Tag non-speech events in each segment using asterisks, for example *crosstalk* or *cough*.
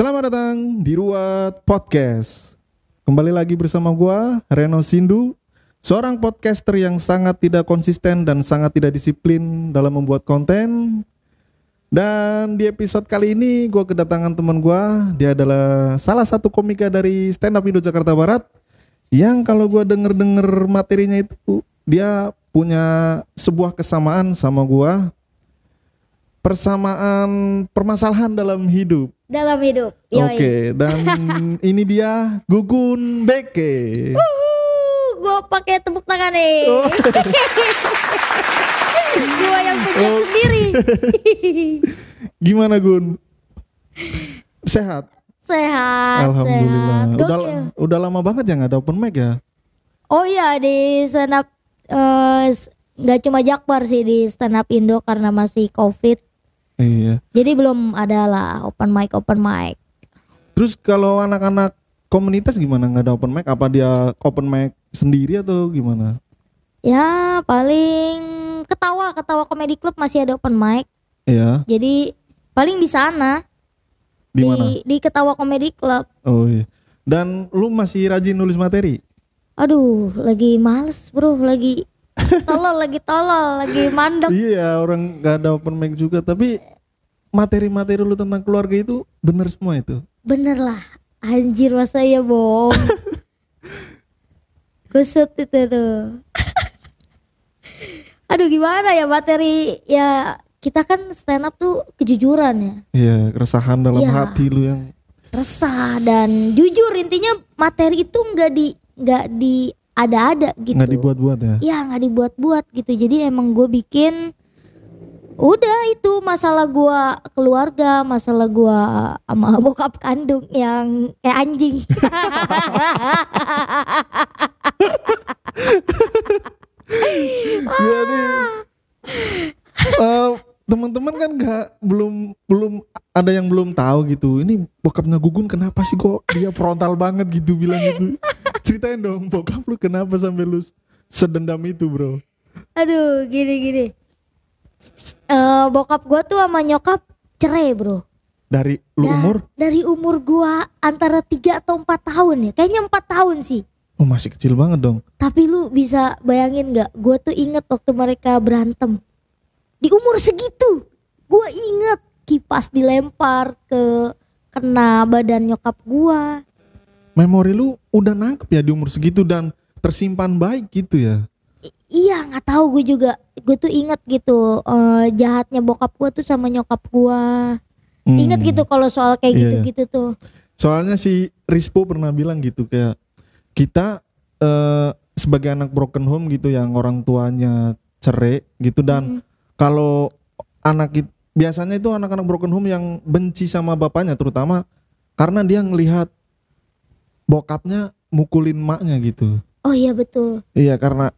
Selamat datang di Ruat Podcast. Kembali lagi bersama gua Reno Sindu, seorang podcaster yang sangat tidak konsisten dan sangat tidak disiplin dalam membuat konten. Dan di episode kali ini gua kedatangan teman gua, dia adalah salah satu komika dari Stand Up Indo Jakarta Barat yang kalau gua denger-denger materinya itu dia punya sebuah kesamaan sama gua persamaan permasalahan dalam hidup. dalam hidup. Oke, dan *laughs* ini dia Gugun Beke. gue pakai tepuk tangan nih. Oh. *laughs* gue yang pencet Oh. sendiri. *laughs* Gimana Gun? Sehat? sehat, Alhamdulillah. sehat. Udah Gokil. udah lama banget ya nggak ada open mic ya? Oh iya di stand up s- nggak cuma Jakbar sih di stand up Indo karena masih covid. Iya. Jadi belum ada lah open mic open mic. Terus kalau anak-anak komunitas gimana nggak ada open mic? Apa dia open mic sendiri atau gimana? Ya paling ketawa ketawa comedy club masih ada open mic. Iya. Jadi paling di sana Di mana? di, di ketawa comedy club. Oh iya. Dan lu masih rajin nulis materi? Aduh, lagi males bro, lagi tolol, lagi tolol, lagi mandek. Iya, orang nggak ada open mic juga, tapi materi-materi lu tentang keluarga itu bener semua itu. Bener lah, anjir masa ya bohong. *laughs* Kusut itu tuh. Aduh gimana ya materi ya kita kan stand up tuh kejujuran ya, Iya, keresahan dalam Iya. hati lu yang resah dan jujur intinya materi itu nggak di nggak di ada-ada gitu. nggak dibuat-buat ya. ya nggak dibuat-buat gitu jadi emang gue bikin udah itu masalah gua keluarga masalah gua sama *laughs* bokap kandung yang kayak anjing Jadi eh, teman-teman kan nggak belum belum ada yang belum tahu gitu. Ini bokapnya Gugun kenapa sih kok dia frontal banget gitu bilang gitu. Ceritain dong bokap lu kenapa sampai lu sedendam itu, Bro. aduh gini gini Eh bokap gua tuh sama nyokap cerai bro Dari lu Da- umur dari umur gua antara 3 atau 4 tahun ya kayaknya 4 tahun sih oh masih kecil banget dong. Tapi lu bisa bayangin gak? Gue tuh inget waktu mereka berantem. Di umur segitu, gue inget kipas dilempar ke kena badan nyokap gua. Memori lu udah nangkep ya di umur segitu dan tersimpan baik gitu ya. I- iya nggak tahu gue juga. Gue tuh inget gitu eh, jahatnya bokap gua tuh sama nyokap gua. Hmm. Inget gitu kalau soal kayak Iya, gitu-gitu tuh. Soalnya si Rispo pernah bilang gitu kayak kita eh, sebagai anak broken home gitu yang orang tuanya cerai gitu dan Mm. kalau anak biasanya itu anak-anak broken home yang benci sama bapaknya terutama karena dia ngelihat bokapnya mukulin maknya gitu. Oh iya betul. Iya karena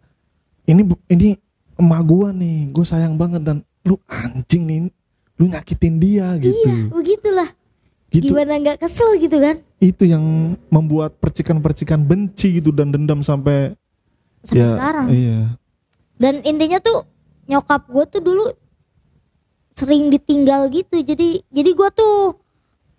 ini ini emak gua nih, gue sayang banget dan lu anjing nih, lu nyakitin dia gitu. Iya begitulah. Gitu Gimana nggak kesel gitu kan? itu yang membuat percikan-percikan benci gitu dan dendam sampai Sampai ya sekarang. iya dan intinya tuh nyokap gue tuh dulu sering ditinggal gitu jadi jadi gue tuh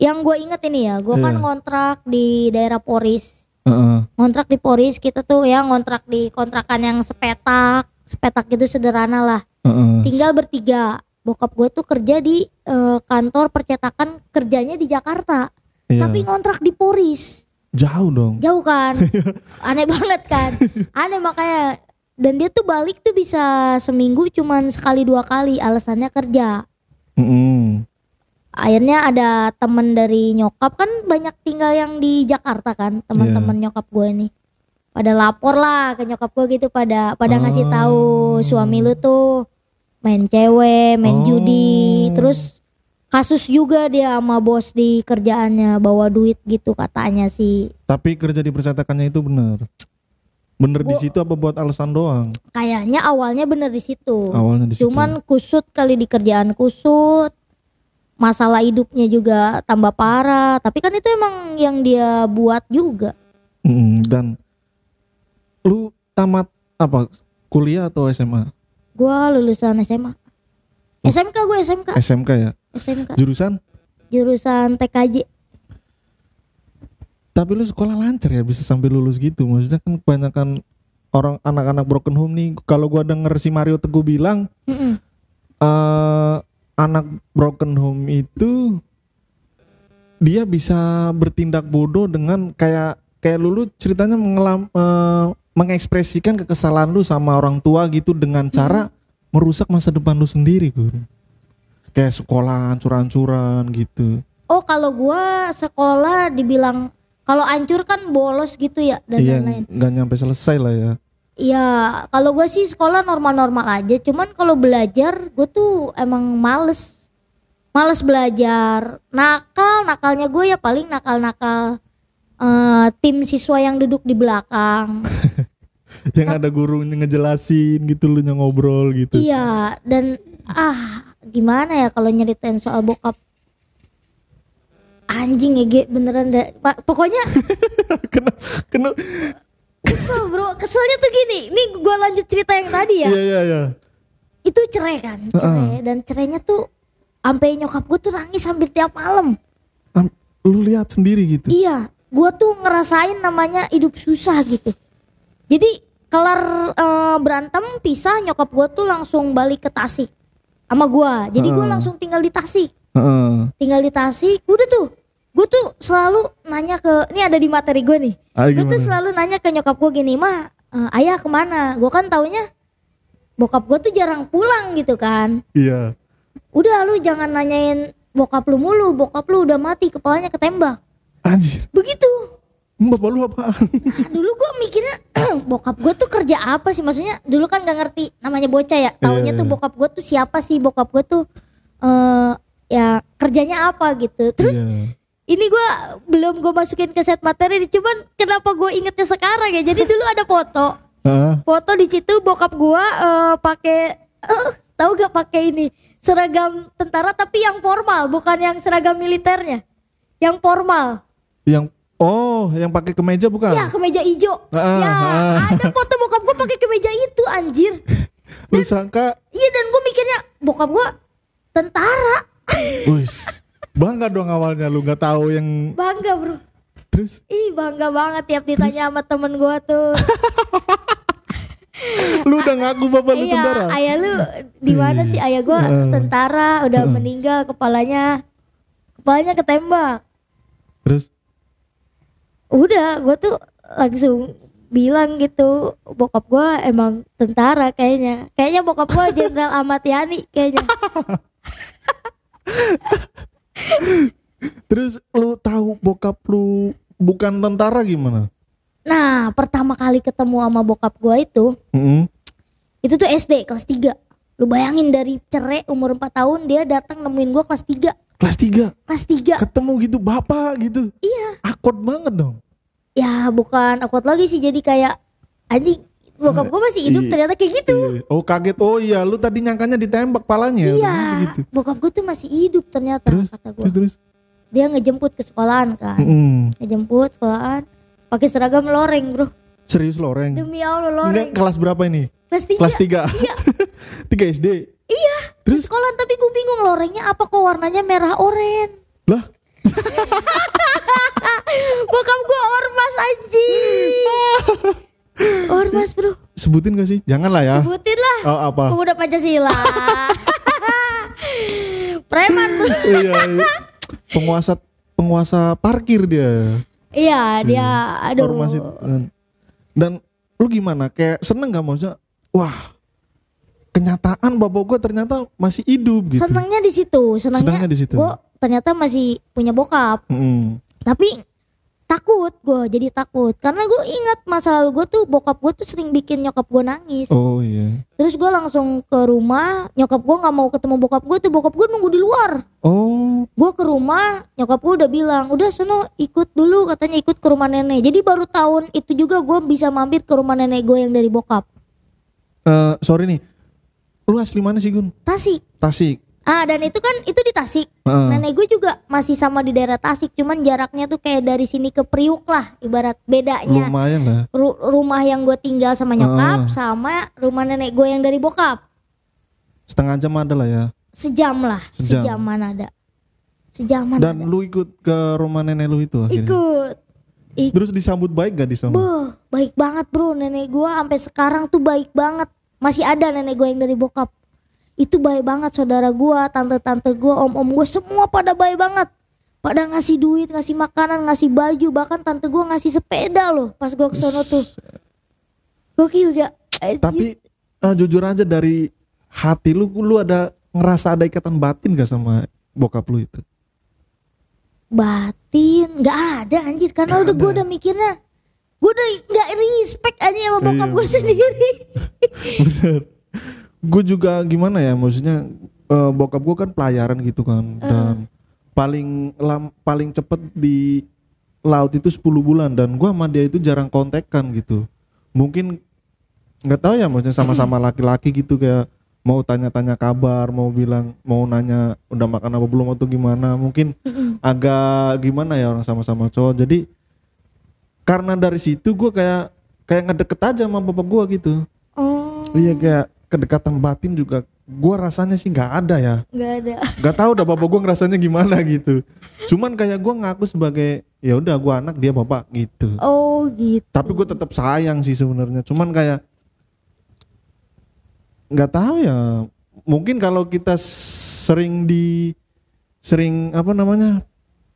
yang gue inget ini ya gue Iya. kan ngontrak di daerah Poris Heeh. ngontrak di Poris kita tuh ya ngontrak di kontrakan yang sepetak sepetak gitu sederhana lah heeh. tinggal bertiga bokap gue tuh kerja di eh, kantor percetakan kerjanya di Jakarta Iya. tapi ngontrak di Poris jauh dong jauh kan *laughs* aneh banget kan aneh makanya dan dia tuh balik tuh bisa seminggu cuman sekali dua kali alasannya kerja Mm-mm. Akhirnya ada temen dari nyokap kan banyak tinggal yang di Jakarta kan teman-teman nyokap gue nih pada lapor lah ke nyokap gue gitu pada pada ngasih Oh. tahu suami lu tuh main cewek main Oh. judi terus kasus juga dia sama bos di kerjaannya bawa duit gitu katanya sih. Tapi kerja di percetakannya itu bener? Bener di situ apa buat alasan doang? Kayaknya awalnya bener di situ. Awalnya di situ. Cuman kusut kali di kerjaan kusut masalah hidupnya juga tambah parah. Tapi kan itu emang yang dia buat juga. Mm-mm. dan lu tamat apa? Kuliah atau SMA gua lulusan SMA SMK gue SMK SMK ya? SMK jurusan? Jurusan TKJ Tapi lu sekolah lancar ya bisa sampai lulus gitu. Maksudnya kan kebanyakan orang anak-anak broken home nih. Kalau gua denger si Mario Teguh bilang Mm-mm. eh anak broken home itu dia bisa bertindak bodoh dengan kayak kayak lulu ceritanya mengelam eh, mengekspresikan kekesalan lu sama orang tua gitu dengan cara merusak masa depan lu sendiri Gur. Kayak sekolah hancur-hancuran gitu. Oh kalau gua sekolah dibilang kalau ancur kan bolos gitu ya dan iya, lain-lain. nggak nyampe selesai lah ya. Iya, kalau gue sih sekolah normal-normal aja. Cuman kalau belajar, gue tuh emang males, males belajar. Nakal, nakalnya gue ya paling nakal-nakal eh, tim siswa yang duduk di belakang. *laughs* Yang ada guru ngejelasin gitu lu ngobrol gitu. iya, dan ah gimana ya kalau nyeritain soal bokap anjing ya Ge, beneran. Pak, pokoknya *laughs* kena kena kesel bro, keselnya tuh gini. Nih gue lanjut cerita yang tadi ya. iya iya iya. itu cerai kan cerai dan cerainya tuh sampai nyokap gue tuh nangis hampir tiap malam Am- Lu lihat sendiri gitu. iya gue tuh ngerasain namanya hidup susah gitu jadi kelar eh, berantem pisah nyokap gue tuh langsung balik ke Tasik sama gue jadi gue Heeh. langsung tinggal di Tasik Heeh. tinggal di Tasik udah tuh gue tuh selalu nanya ke ini ada di materi gue nih. Ah, gue tuh selalu nanya ke nyokap gue gini mah eh, ayah ke mana? Gue kan taunya bokap gue tuh jarang pulang gitu kan. Iya. udah lu jangan nanyain bokap lu mulu bokap lu udah mati kepalanya ketembak. Anjir, begitu. Bapak lu apaan? nah, dulu gue mikirnya *clears throat* bokap gue tuh kerja apa sih? Maksudnya dulu kan gak ngerti namanya bocah ya. Taunya Iya, tuh iya. bokap gue tuh siapa sih? Bokap gue tuh eh ya kerjanya apa gitu. Terus Iya. Ini gue belum gue masukin ke set materi cuman kenapa gue ingetnya sekarang ya? Jadi *laughs* dulu ada foto. Foto di situ bokap gua eh, pakai eh, tahu gak pakai ini? Seragam tentara tapi yang formal bukan yang seragam militernya. Yang formal. Yang oh, yang pakai kemeja bukan? ya kemeja hijau. Ah, ya ah. ada foto bokap gua pakai kemeja itu anjir. *laughs* Lu sangka? Iya dan gua mikirnya bokap gua tentara. Wis, bangga dong awalnya lu nggak tahu yang bangga bro. Terus? Ih bangga banget tiap ditanya sama temen gua tuh. *laughs* Lu udah ngaku bapak lu iya tentara. ayah lu di mana sih? ayah gua tentara udah meninggal kepalanya kepalanya ketembak. Terus? Udah gue tuh langsung bilang gitu bokap gue emang tentara kayaknya. Kayaknya bokap gue jenderal *laughs* Ahmad Yani kayaknya *laughs* *laughs* terus lu tahu bokap lu bukan tentara gimana? nah pertama kali ketemu sama bokap gue itu Heeh. itu tuh SD kelas 3 lu bayangin dari cerai umur 4 tahun dia datang nemuin gue kelas 3 Kelas 3 kelas 3 ketemu gitu bapak gitu. iya Akut banget dong. ya bukan akut lagi sih jadi kayak anjing bokap gue masih hidup Iya. ternyata kayak gitu Iya. Oh kaget. Oh iya, lu tadi nyangkanya ditembak palanya. iya Gitu. bokap gue tuh masih hidup ternyata Terus, kata gue terus terus. dia ngejemput ke sekolahan kan Mm-mm. ngejemput sekolahan pakai seragam loreng bro Serius loreng? demi allah Enggak loreng kelas berapa ini? kelas tiga Kelas 3 Iya. *laughs* 3 SD iya di Terus? sekolahan tapi gue bingung lorengnya apa kok warnanya merah oren Lah *laughs* bokap gue ormas anjing ormas bro Sebutin gak sih? Jangan lah ya sebutin lah Oh apa? pemuda pancasila *laughs* preman bro iya, iya. Penguasa penguasa parkir dia iya dia aduh Ormas itu. Dan lu gimana? Kayak seneng gak maksudnya? Wah kenyataan bapak gue ternyata masih hidup gitu senangnya di situ senangnya Senangnya di situ. gue ternyata masih punya bokap Mm-mm. tapi takut gue jadi takut. Karena gue ingat masa lalu gue tuh bokap gue tuh sering bikin nyokap gue nangis. Oh iya. Terus gue langsung ke rumah nyokap gue nggak mau ketemu bokap gue tuh bokap gue nunggu di luar. Oh. Gue ke rumah nyokap gue udah bilang udah sono ikut dulu katanya ikut ke rumah nenek. Jadi baru tahun itu juga gue bisa mampir ke rumah nenek gue yang dari bokap. Eh sorry nih. Lu asli mana sih Gun? Tasik. Tasik ah dan itu kan itu di Tasik Heeh. nenek gue juga masih sama di daerah Tasik cuman jaraknya tuh kayak dari sini ke Priuk lah ibarat bedanya Lumayan lah Ru- rumah yang gue tinggal sama nyokap sama rumah nenek gue yang dari bokap Setengah jam ada lah ya sejam lah Sejam. sejaman ada sejaman Dan ada. lu ikut ke rumah nenek lu itu akhirnya ikut Ih. Terus disambut baik gak di sana? Beuh, baik banget bro nenek gua sampai sekarang tuh baik banget. Masih ada nenek gua yang dari bokap. Itu baik banget saudara gua, tante-tante gua, om-om gua semua pada baik banget. Pada ngasih duit, ngasih makanan, ngasih baju, bahkan tante gua ngasih sepeda loh pas gua ke sono tuh. Gokil gak? Tapi eh, jujur aja dari hati lu, lu ada ngerasa ada ikatan batin gak sama bokap lu itu? batin nggak ada anjir karena udah gue udah mikirnya gue udah nggak respect aja sama bokap Iya. gue *laughs* sendiri Bener. Gue juga gimana ya, maksudnya eh, bokap gue kan pelayaran gitu kan, dan paling lam, paling cepet di laut itu 10 bulan dan gua sama dia itu jarang kontekan gitu. Mungkin nggak tahu ya, maksudnya sama-sama *clears throat* laki-laki gitu kayak mau tanya-tanya kabar, mau bilang, mau nanya udah makan apa belum atau gimana. Mungkin *clears throat* agak gimana ya orang sama-sama cowok. Jadi karena dari situ gue kayak kayak ngedeket aja sama bapak gua gitu. oh Iya kayak kedekatan batin juga gua rasanya sih nggak ada ya. nggak ada Gak tahu dah bapak gua ngerasanya gimana gitu. Cuman kayak gua ngaku sebagai ya udah gua anak dia bapak gitu. oh gitu Tapi gue tetap sayang sih sebenarnya. Cuman kayak nggak tahu ya. Mungkin kalau kita sering di sering apa namanya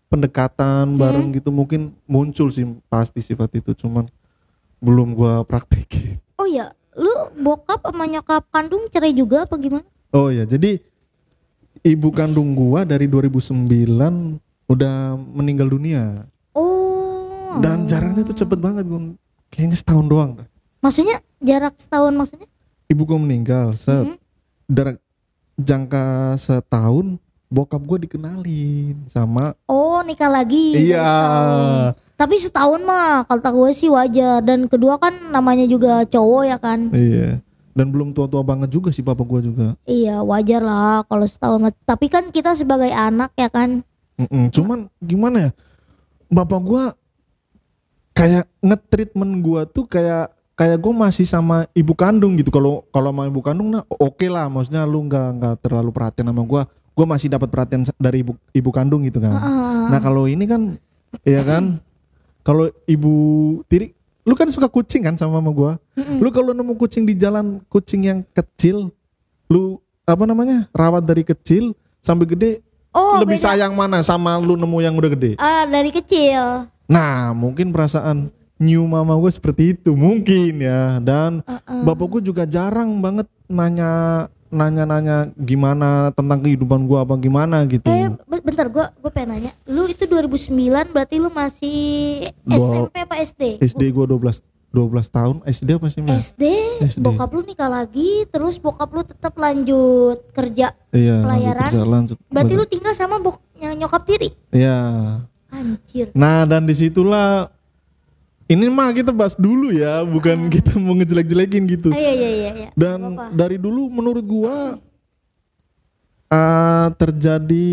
pendekatan bareng gitu mungkin muncul sih pasti sifat itu. Cuman belum gua praktekin. oh ya lu bokap sama nyokap kandung cerai juga apa gimana Oh ya, jadi ibu kandung gua dari 2009 udah meninggal dunia. oh Dan jaraknya tuh cepet banget gua. Kayaknya setahun doang. maksudnya jarak setahun maksudnya Ibu gua meninggal, set. Mhm. Jarak jangka setahun bokap gua dikenalin sama oh nikah lagi Iya. Tapi setahun mah kata gue sih wajar dan kedua kan namanya juga cowok ya kan Iya. Dan belum tua-tua banget juga sih papa gua juga. Iya wajar lah kalau setahun mah. Tapi kan kita sebagai anak ya kan Mm-mm. Cuman gimana ya? Bapak gua kayak ngetreatment gua tuh kayak kayak gue masih sama ibu kandung gitu. Kalau kalau sama ibu kandung nah oke lah, maksudnya lu nggak nggak terlalu perhatian sama gua. Gua masih dapat perhatian dari ibu ibu kandung gitu kan. Ah. Nah kalau ini kan, ya kan, kalau ibu tiri, lu kan suka kucing kan sama mama gua. Mm-mm. Lu kalau nemu kucing di jalan, kucing yang kecil, lu apa namanya rawat dari kecil sampai gede Oh lebih beda. sayang mana sama lu nemu yang udah gede? Ah dari kecil Nah, mungkin perasaan new mama gue seperti itu mungkin ya. Dan Uh-uh. bapak gue juga jarang banget nanya nanya-nanya gimana tentang kehidupan gua apa gimana gitu. Eh be- bentar gua gua pengen nanya Lu itu 2009 berarti lu masih Dua- SMP apa SD? SD gua 12 12 tahun, SD apa sih? SD, SD. bokap lu nikah lagi, terus bokap lu tetap lanjut kerja. Iya, lanjut pelayaran. kerja, lanjut. Berarti lu tinggal sama bok nyokap tiri. Iya. Anjir. Nah, dan di situlah ini mah kita bahas dulu ya, bukan kita mau ngejelek-jelekin gitu. Ah, iya iya iya iya. Dan Apa-apa. dari dulu menurut gua eh, terjadi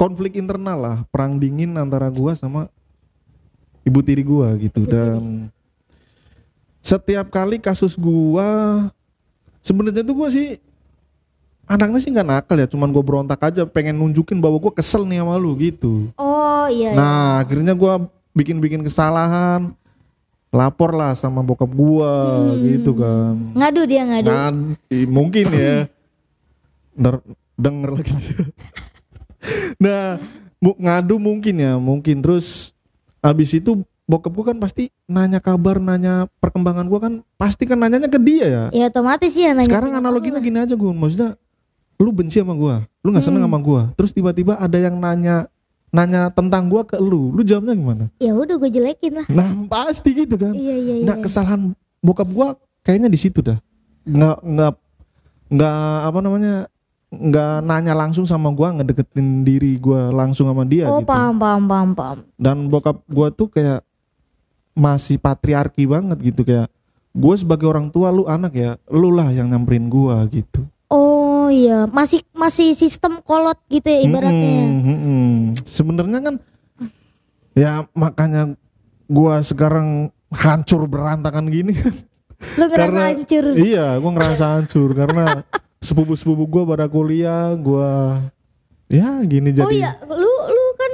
konflik internal lah, perang dingin antara gua sama ibu tiri gua gitu Ibu dan setiap kali kasus gua sebenarnya tuh gua sih anaknya sih nggak nakal ya, cuman gua berontak aja pengen nunjukin bahwa gua kesel nih sama lu gitu. Oh iya. iya. Nah, akhirnya gua bikin-bikin kesalahan, lapor lah sama bokap gua Hmm. gitu kan. Ngadu dia ngadu. Nah, i- mungkin ya. Ntar denger lagi *laughs* nah, mu- ngadu mungkin ya, mungkin terus abis itu bokap gua kan pasti nanya kabar, nanya perkembangan gua kan pasti kan nanyanya ke dia ya. Ya otomatis ya nanya. Sekarang analoginya gini aja gua, maksudnya lu benci sama gua, lu nggak seneng Hmm. sama gua, terus tiba-tiba ada yang nanya nanya tentang gua ke lu, lu jawabnya gimana? Ya udah gue jelekin lah. Nah, pasti gitu kan. Iya iya iya. Nah kesalahan bokap gua kayaknya di situ dah. Nggak nggak nggak apa namanya nggak nanya langsung sama gua ngedeketin diri gua langsung sama dia oh gitu. paham paham paham paham. Dan bokap gua tuh kayak masih patriarki banget gitu kayak gue sebagai orang tua lu anak ya lu lah yang nyamperin gua gitu Oh iya masih masih sistem kolot gitu ya ibaratnya. Mm-mm, mm-mm. sebenarnya kan ya makanya gua sekarang hancur berantakan gini kan Lu ngerasa Karena- hancur. Iya, gua ngerasa hancur karena sepupu-sepupu gua pada kuliah, gua ya gini jadi. Oh iya, lu lu kan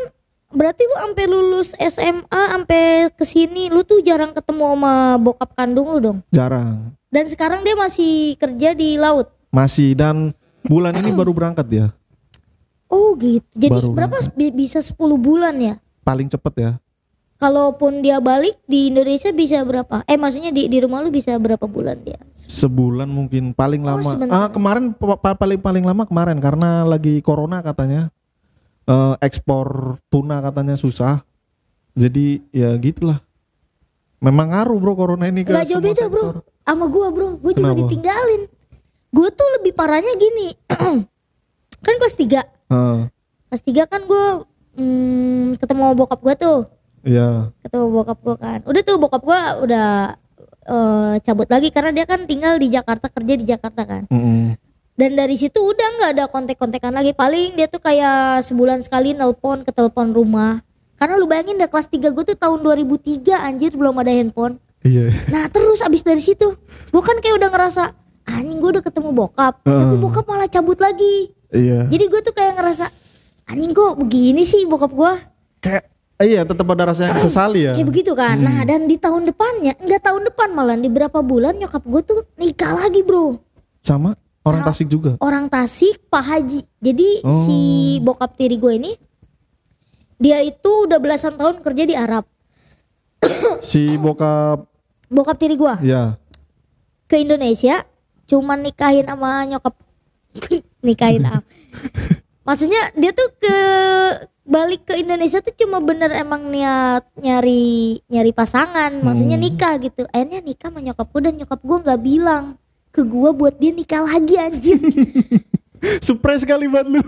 berarti lu sampai lulus SMA sampai ke sini lu tuh jarang ketemu sama bokap kandung lu dong. Jarang. Dan sekarang dia masih kerja di laut. Masih dan bulan ini baru berangkat ya. Oh gitu. Jadi Baru berapa bi- bisa 10 bulan ya? Paling cepet ya. Kalaupun dia balik di Indonesia bisa berapa? Eh maksudnya di di rumah lu bisa berapa bulan dia? Sebulan mungkin paling Oh, lama. ah kemarin pa- pa- paling paling lama kemarin karena lagi corona katanya. Eh, ekspor tuna katanya susah. Jadi ya gitulah. Memang ngaruh bro corona ini ke Gak jauh beda bro. Sama gua bro Gue juga ditinggalin Gue tuh lebih parahnya gini. *clears throat* Kan kelas 3 Heeh, Kelas 3 kan gue hmm, Ketemu bokap gue tuh. Iya. Ketemu bokap gue kan. Udah tuh bokap gue udah eh, Cabut lagi Karena dia kan tinggal di Jakarta Kerja di Jakarta kan. Mm-mm. Dan dari situ udah nggak ada kontek-kontekan lagi. Paling dia tuh kayak sebulan sekali nelpon ke telepon rumah. Karena lu bayangin dah kelas 3 gue tuh tahun 2003 Anjir belum ada handphone. Iya. Nah terus abis dari situ Gue kan kayak udah ngerasa Anjing gue udah ketemu bokap Heeh. Tapi bokap malah cabut lagi Iya. Jadi gue tuh kayak ngerasa Anjing kok begini sih bokap gue Kayak iya tetap ada rasa yang sesali ya. Kayak begitu kan Nah Hmm. dan di tahun depannya Enggak tahun depan malah Di berapa bulan nyokap gue tuh nikah lagi bro Sama orang Sama. Tasik juga. Orang Tasik Pak Haji Jadi Oh. si bokap tiri gue ini Dia itu udah belasan tahun kerja di Arab Si bokap Bokap tiri gue ya. ke Indonesia cuman nikahin sama nyokap. *laughs* Nikahin apa *laughs* maksudnya dia tuh ke balik ke Indonesia tuh cuma bener emang niat nyari nyari pasangan. Maksudnya Hmm. nikah gitu. Akhirnya nikah sama nyokapku dan nyokap gue nggak bilang ke gue buat dia nikah lagi anjir. *laughs* Surprise sekali buat lu.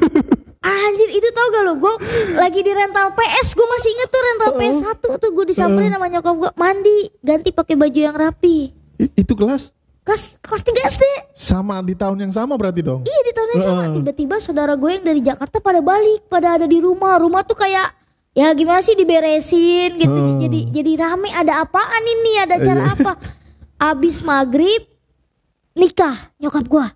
anjir itu tau gak lo gue lagi di rental PS gue masih inget tuh rental PS 1 tuh gue disamperin sama nyokap gue mandi ganti pakai baju yang rapi. I- itu kelas kelas kelas 3 SD sama di tahun yang sama berarti dong. Iya di tahun yang sama Heeh. tiba-tiba saudara gue yang dari Jakarta pada balik, pada ada di rumah. Rumah tuh kayak ya gimana sih diberesin gitu. Heeh. Jadi jadi rame ada apaan ini? Ada acara Iya. apa? Abis maghrib nikah nyokap gue.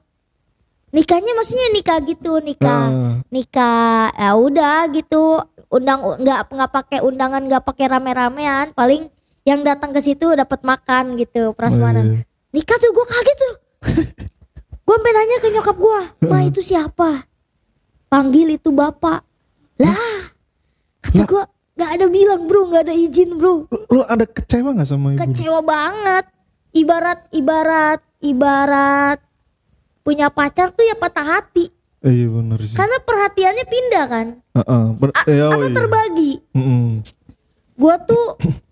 Nikahnya maksudnya nikah gitu, nikah Heeh. nikah ya udah gitu. Undang nggak nggak pakai undangan nggak pakai rame-ramean, paling yang datang ke situ dapat makan gitu prasmanan Wih. Nikah tuh gue kaget tuh. *laughs* Gue sampai nanya ke nyokap gue ma itu siapa? Panggil itu bapak. Lah kata gue nggak ada bilang bro nggak ada izin bro. Lu, ada kecewa nggak sama ibu? kecewa banget. Ibarat ibarat ibarat punya pacar tuh ya patah hati. Eh, iya benar sih. karena perhatiannya pindah kan? Heeh, ber- A- iya, oh atau iya. terbagi? Mm-mm. gue tuh *laughs*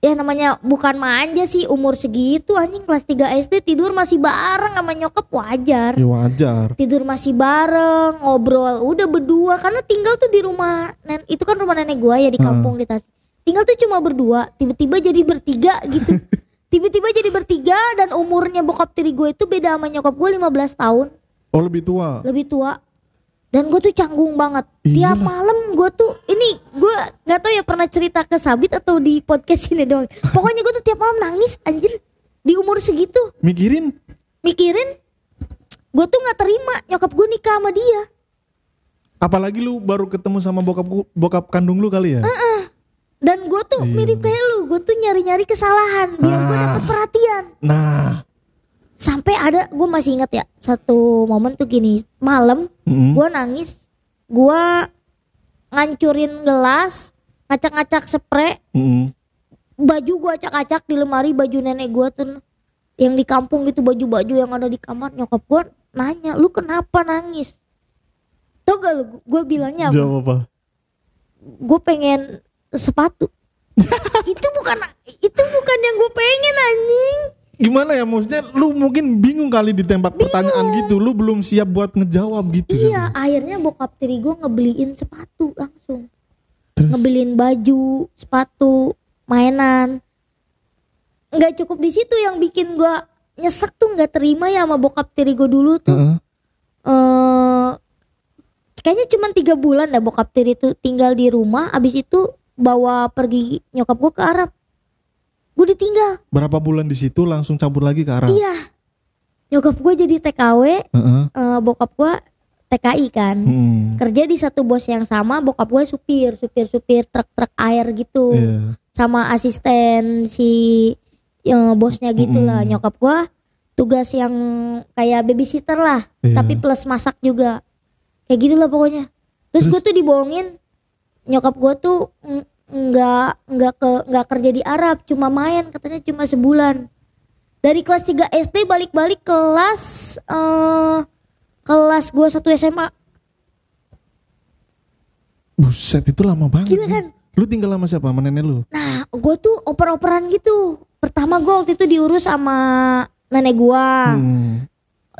ya namanya bukan manja sih umur segitu anjing kelas 3 SD tidur masih bareng sama nyokap wajar. Ya wajar. tidur masih bareng ngobrol udah berdua karena tinggal tuh di rumah nen itu kan rumah nenek gua ya di kampung di Tasik tinggal tuh cuma berdua tiba-tiba jadi bertiga gitu. *laughs* Tiba-tiba jadi bertiga dan umurnya bokap tiri gue itu beda sama nyokap gue 15 tahun. Oh lebih tua. lebih tua dan gue tuh canggung banget Iyalah. tiap malam gue tuh ini gue nggak tahu ya pernah cerita ke Sabit atau di podcast ini doang pokoknya gue tuh tiap malam nangis anjir di umur segitu Mikirin mikirin gue tuh nggak terima nyokap gue nikah sama dia apalagi lu baru ketemu sama bokap bokap kandung lu kali ya? dan gue tuh Iya. mirip kayak lu gue tuh nyari-nyari kesalahan biar gue Ah. dapet perhatian Nah, sampai ada gue masih inget ya satu momen tuh gini malam mm-mm. gue nangis gue ngancurin gelas ngacak-ngacak spray Mm-mm. baju gue acak-acak di lemari baju nenek gue tuh yang di kampung gitu baju-baju yang ada di kamar nyokap gue nanya lu kenapa nangis tau gak lu gue bilangnya apa jawab apa? gue pengen sepatu *laughs* itu bukan itu bukan yang gue pengen anjing Gimana ya maksudnya lu mungkin bingung kali ditembak pertanyaan gitu, lu belum siap buat ngejawab gitu. iya akhirnya bokap tiri gue ngebeliin sepatu langsung. Terus? ngebeliin baju sepatu mainan. Nggak cukup di situ yang bikin gue nyesek tuh nggak terima ya sama bokap tiri gue dulu tuh. Heeh. eh kayaknya cuma tiga bulan dah bokap tiri tuh tinggal di rumah. Abis itu bawa pergi nyokap gue ke Arab gue ditinggal Berapa bulan di situ langsung cabut lagi ke Arab? iya nyokap gue jadi TKW Heeh. eh, bokap gue TKI kan. Hmm. Kerja di satu bos yang sama, bokap gue supir, supir-supir truk-truk air gitu. Iya. Sama asisten si yang bosnya gitu lah. Mm-mm. Nyokap gue tugas yang kayak babysitter lah, Iya. tapi plus masak juga. Kayak gitu lah pokoknya. Terus, Terus? gue tuh dibohongin nyokap gue tuh ng- nggak nggak ke nggak kerja di Arab, cuma main katanya cuma sebulan. Dari kelas 3 SD balik-balik kelas eh kelas gue satu SMA. Buset itu lama banget. Gila kan? Lu tinggal sama siapa? Sama nenek lu? Nah, gue tuh oper-operan gitu. Pertama gue waktu itu diurus sama nenek gua. Hmm.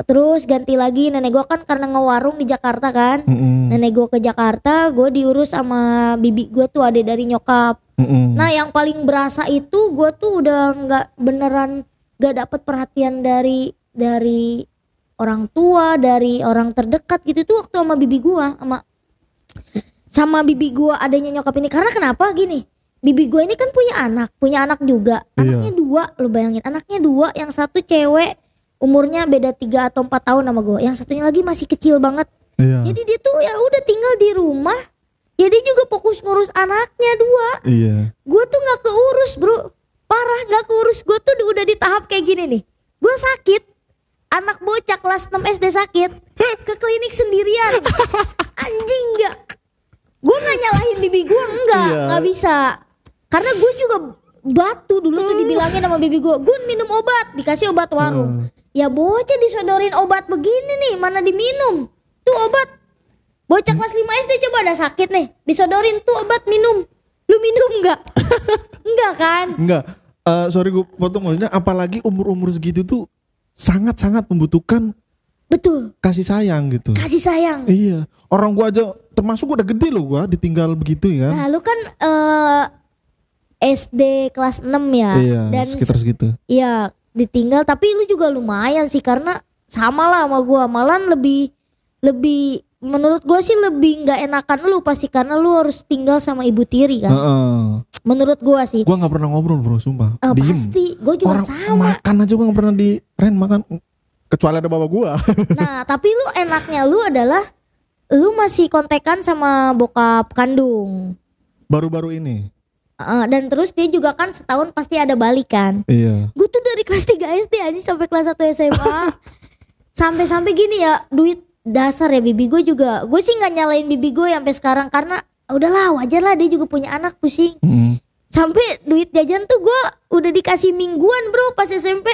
Terus ganti lagi nenek gua kan karena ngewarung di Jakarta kan. Mm-mm. Nenek gua ke Jakarta, gue diurus sama bibi gue tuh adek dari nyokap. Mm-mm. Nah, yang paling berasa itu gue tuh udah nggak beneran gak dapet perhatian dari dari orang tua, dari orang terdekat gitu tuh waktu sama bibi gua sama sama bibi gua adanya nyokap ini. Karena kenapa gini? Bibi gua ini kan punya anak, punya anak juga. Iya. Anaknya dua, lu bayangin. Anaknya dua, yang satu cewek umurnya beda 3 atau 4 tahun sama gua. Yang satunya lagi masih kecil banget. Iya. Jadi dia tuh ya udah tinggal di rumah. Ya dia juga fokus ngurus anaknya dua. Iya. gue tuh nggak keurus bro. Parah nggak keurus. Gue tuh udah di tahap kayak gini nih. Gue sakit. Anak bocah kelas 6 SD sakit. Ke klinik sendirian. *laughs* Anjing nggak. Gue nggak nyalahin bibi gue enggak Iya. nggak bisa. Karena gue juga batu dulu tuh dibilangin sama bibi gue gue minum obat dikasih obat warung ya bocah disodorin obat begini nih mana diminum tuh obat bocah kelas 5 SD coba ada sakit nih disodorin tuh obat minum lu minum nggak *laughs* enggak kan Enggak. Eh, sorry gue potong maksudnya apalagi umur-umur segitu tuh sangat-sangat membutuhkan betul kasih sayang gitu. kasih sayang Iya. Orang gua aja termasuk gua udah gede loh gua ditinggal begitu ya. nah lu kan eh, SD kelas 6 ya iya, dan sekitar segitu. Iya, ditinggal tapi lu juga lumayan sih karena sama lah sama gua, malah lebih lebih menurut gua sih lebih nggak enakan lu pasti karena lu harus tinggal sama ibu tiri kan. Heeh. Menurut gua sih. Gua nggak pernah ngobrol bro, sumpah. Diem. pasti, gua juga Orang sama. makan aja gua nggak pernah di Ren makan kecuali ada bapak gua. *laughs* Nah, tapi lu enaknya lu adalah lu masih kontekan sama bokap kandung. Baru-baru ini. Eh, dan terus dia juga kan setahun pasti ada balik kan. Iya. Gue tuh dari kelas 3 SD aja sampai kelas 1 SMA. *laughs* Sampai-sampai gini ya, duit dasar ya bibi gue juga. Gue sih nggak nyalain bibi gue sampai sekarang karena udahlah wajar lah dia juga punya anak pusing. Mm. Sampai duit jajan tuh gue udah dikasih mingguan bro pas SMP.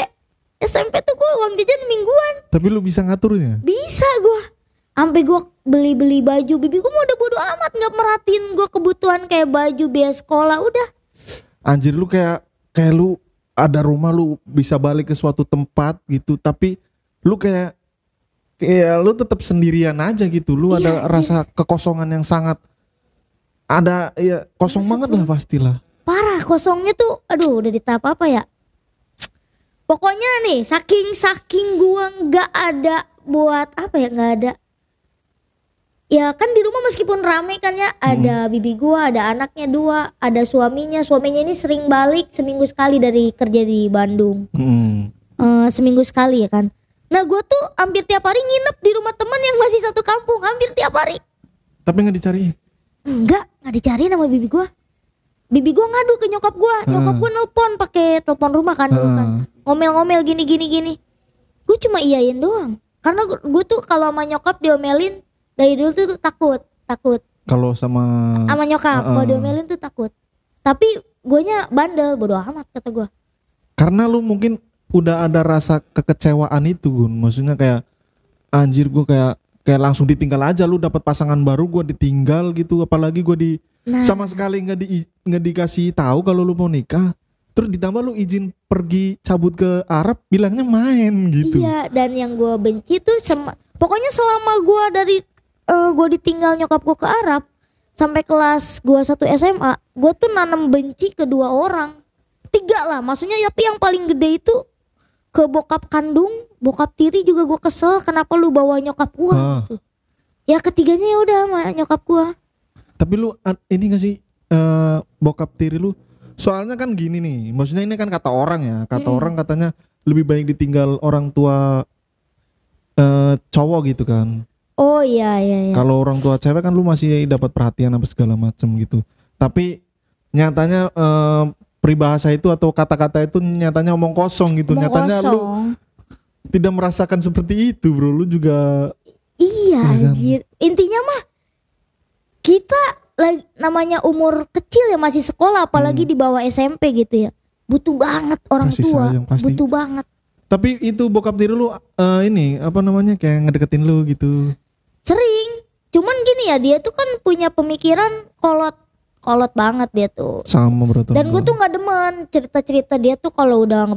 SMP tuh gue uang jajan mingguan. Tapi lu bisa ngaturnya. Bisa gue. Sampai gue beli-beli baju bibi gue mau udah bodo amat nggak merhatiin gue kebutuhan kayak baju biaya sekolah udah. Anjir lu kayak kayak lu ada rumah lu bisa balik ke suatu tempat gitu tapi lu kayak kayak lu tetap sendirian aja gitu. Lu Iya, ada iya. rasa kekosongan yang sangat ada ya kosong Maksud banget lah pastilah. parah kosongnya tuh aduh udah di tahap apa ya pokoknya nih saking saking gua nggak ada buat apa ya nggak ada ya kan di rumah meskipun rame kan ya ada bibi gua ada anaknya dua ada suaminya suaminya ini sering balik seminggu sekali dari kerja di Bandung Mm. Eh, seminggu sekali ya kan nah gua tuh hampir tiap hari nginep di rumah teman yang masih satu kampung hampir tiap hari Tapi nggak dicari. Enggak, nggak dicariin sama bibi gua. Bibi gua ngadu ke nyokap gua, nyokap Heeh. gua nelpon pakai telepon rumah kan kan. Heeh. Ngomel-ngomel gini gini gini. Gue cuma iyain doang. Karena gue tuh kalau sama nyokap diomelin dari dulu tuh takut, takut Kalau sama sama nyokap. Kalau Heeh. diomelin tuh takut. Tapi guanya bandel, bodo amat kata gua. karena lu mungkin udah ada rasa kekecewaan itu Gun. Maksudnya kayak anjir gua kayak kayak langsung ditinggal aja lu dapat pasangan baru gua ditinggal gitu apalagi gua di Nah, sama sekali nggak di nggak dikasih tahu kalau lu mau nikah terus ditambah lu izin pergi cabut ke Arab bilangnya main gitu Iya, dan yang gue benci tuh sem- pokoknya selama gue dari eh gue ditinggal nyokap gue ke Arab sampai kelas gue satu SMA, gue tuh nanam benci kedua orang, tiga lah, maksudnya tapi yang paling gede itu ke bokap kandung, bokap tiri juga gue kesel, kenapa lu bawa nyokap gue? Ah. Gitu. Ya ketiganya ya udah sama nyokap gue. tapi lu ad- ini gak sih eh, bokap tiri lu soalnya kan gini nih maksudnya ini kan kata orang ya kata Mm-mm. orang katanya lebih baik ditinggal orang tua eh, cowok gitu kan Oh iya iya iya. Kalau orang tua cewek kan lu masih dapat perhatian apa segala macem gitu. Tapi nyatanya eh, peribahasa itu atau kata-kata itu nyatanya omong kosong gitu. Omong nyatanya lu kosong. tidak merasakan seperti itu, Bro. Lu juga Iya Iya kan? Intinya mah kita lagi namanya umur kecil ya masih sekolah apalagi di bawah SMP gitu ya. Butuh banget orang Hmm. Kasih tua. sayang, pasti. Butuh banget. tapi itu bokap diri lu eh, ini apa namanya kayak ngedeketin lu gitu. Sering. Cuman gini ya dia tuh kan punya pemikiran kolot kolot banget dia tuh. Sama bro. Dan gue tuh nggak demen cerita-cerita dia tuh kalau udah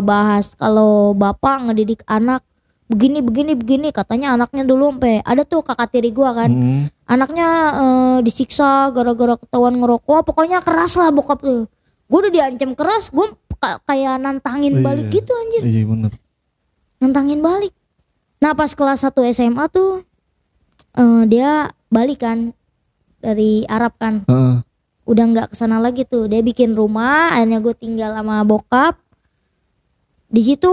bahas kalau bapak ngedidik anak begini begini begini katanya anaknya dulu sampai ada tuh kakak tiri gua kan Hmm. anaknya eh, disiksa gara-gara ketahuan ngerokok pokoknya keras lah bokap tuh gue udah diancam keras gue kayak nantangin Iya. balik gitu anjir Iya bener. nantangin balik nah pas kelas 1 SMA tuh eh, dia balik kan dari Arab kan. Heeh. udah nggak ke sana lagi tuh. Dia bikin rumah akhirnya gue tinggal sama bokap. Di situ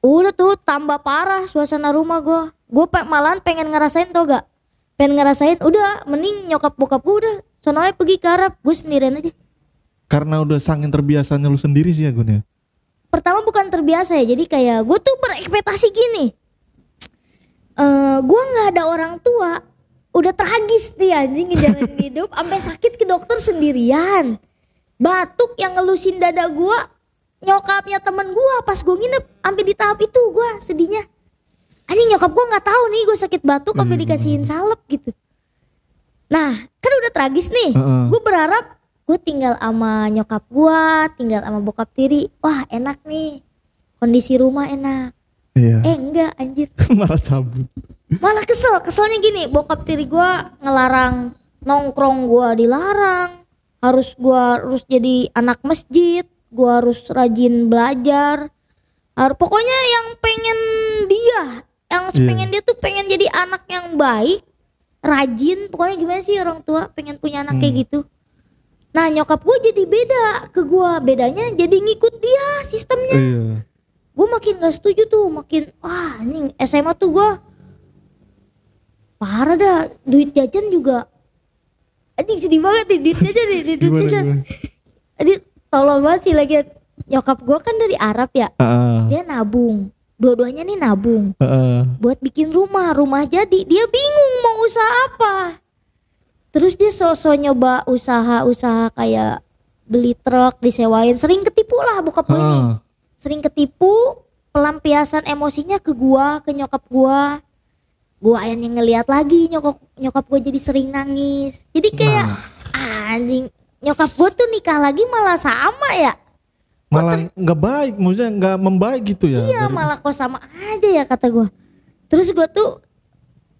udah tuh tambah parah suasana rumah gue gue malahan pengen ngerasain tau gak pengen ngerasain udah mending nyokap bokap gue udah. Aja pergi ke Arab gue sendirian aja. Karena udah saking terbiasanya lu sendiri sih ya Gun ya. pertama bukan terbiasa ya jadi kayak gue tuh berekspektasi gini eh gue nggak ada orang tua. Udah tragis nih anjing ngejalanin *laughs* hidup. Sampai sakit ke dokter sendirian. Batuk yang ngelusin dada gue nyokapnya temen gue pas gue nginep sampai di tahap itu gue sedihnya. Anjing nyokap gue nggak tahu nih gue sakit batuk sampai Iya, dikasihin salep gitu. Nah kan udah tragis nih. Gue berharap gue tinggal sama nyokap gue tinggal sama bokap tiri. Wah enak nih. Kondisi rumah enak Iya. eh enggak anjir *laughs* Malah cabut. malah kesel keselnya gini bokap tiri gue ngelarang nongkrong gue dilarang harus gue harus jadi anak masjid gue harus rajin belajar harus pokoknya yang pengen dia yang Iya. pengen dia tuh pengen jadi anak yang baik rajin pokoknya gimana sih orang tua pengen punya anak kayak Hmm. gitu nah nyokap gue jadi beda ke gue bedanya jadi ngikut dia sistemnya Iya. Gue makin gak setuju tuh makin wah ini SMA tuh gue parah dah duit jajan juga anjing sedih banget nih duit jajan nih duit Gimana jajan? Jadi *laughs* tolong banget sih lagi nyokap gue kan dari Arab ya Heeh. dia nabung dua-duanya nih nabung Heeh. buat bikin rumah rumah jadi dia bingung mau usaha apa terus dia sosok nyoba usaha-usaha kayak beli truk disewain sering ketipu lah bokap gue nih Heeh. Sering ketipu pelampiasan emosinya ke gua ke nyokap gua gua akhirnya ngeliat lagi nyokap nyokap gua jadi sering nangis jadi kayak Nah. anjing nyokap gua tuh nikah lagi malah sama ya Malah nggak baik, maksudnya nggak membaik gitu ya. iya dari- malah kok sama aja ya kata gua terus gua tuh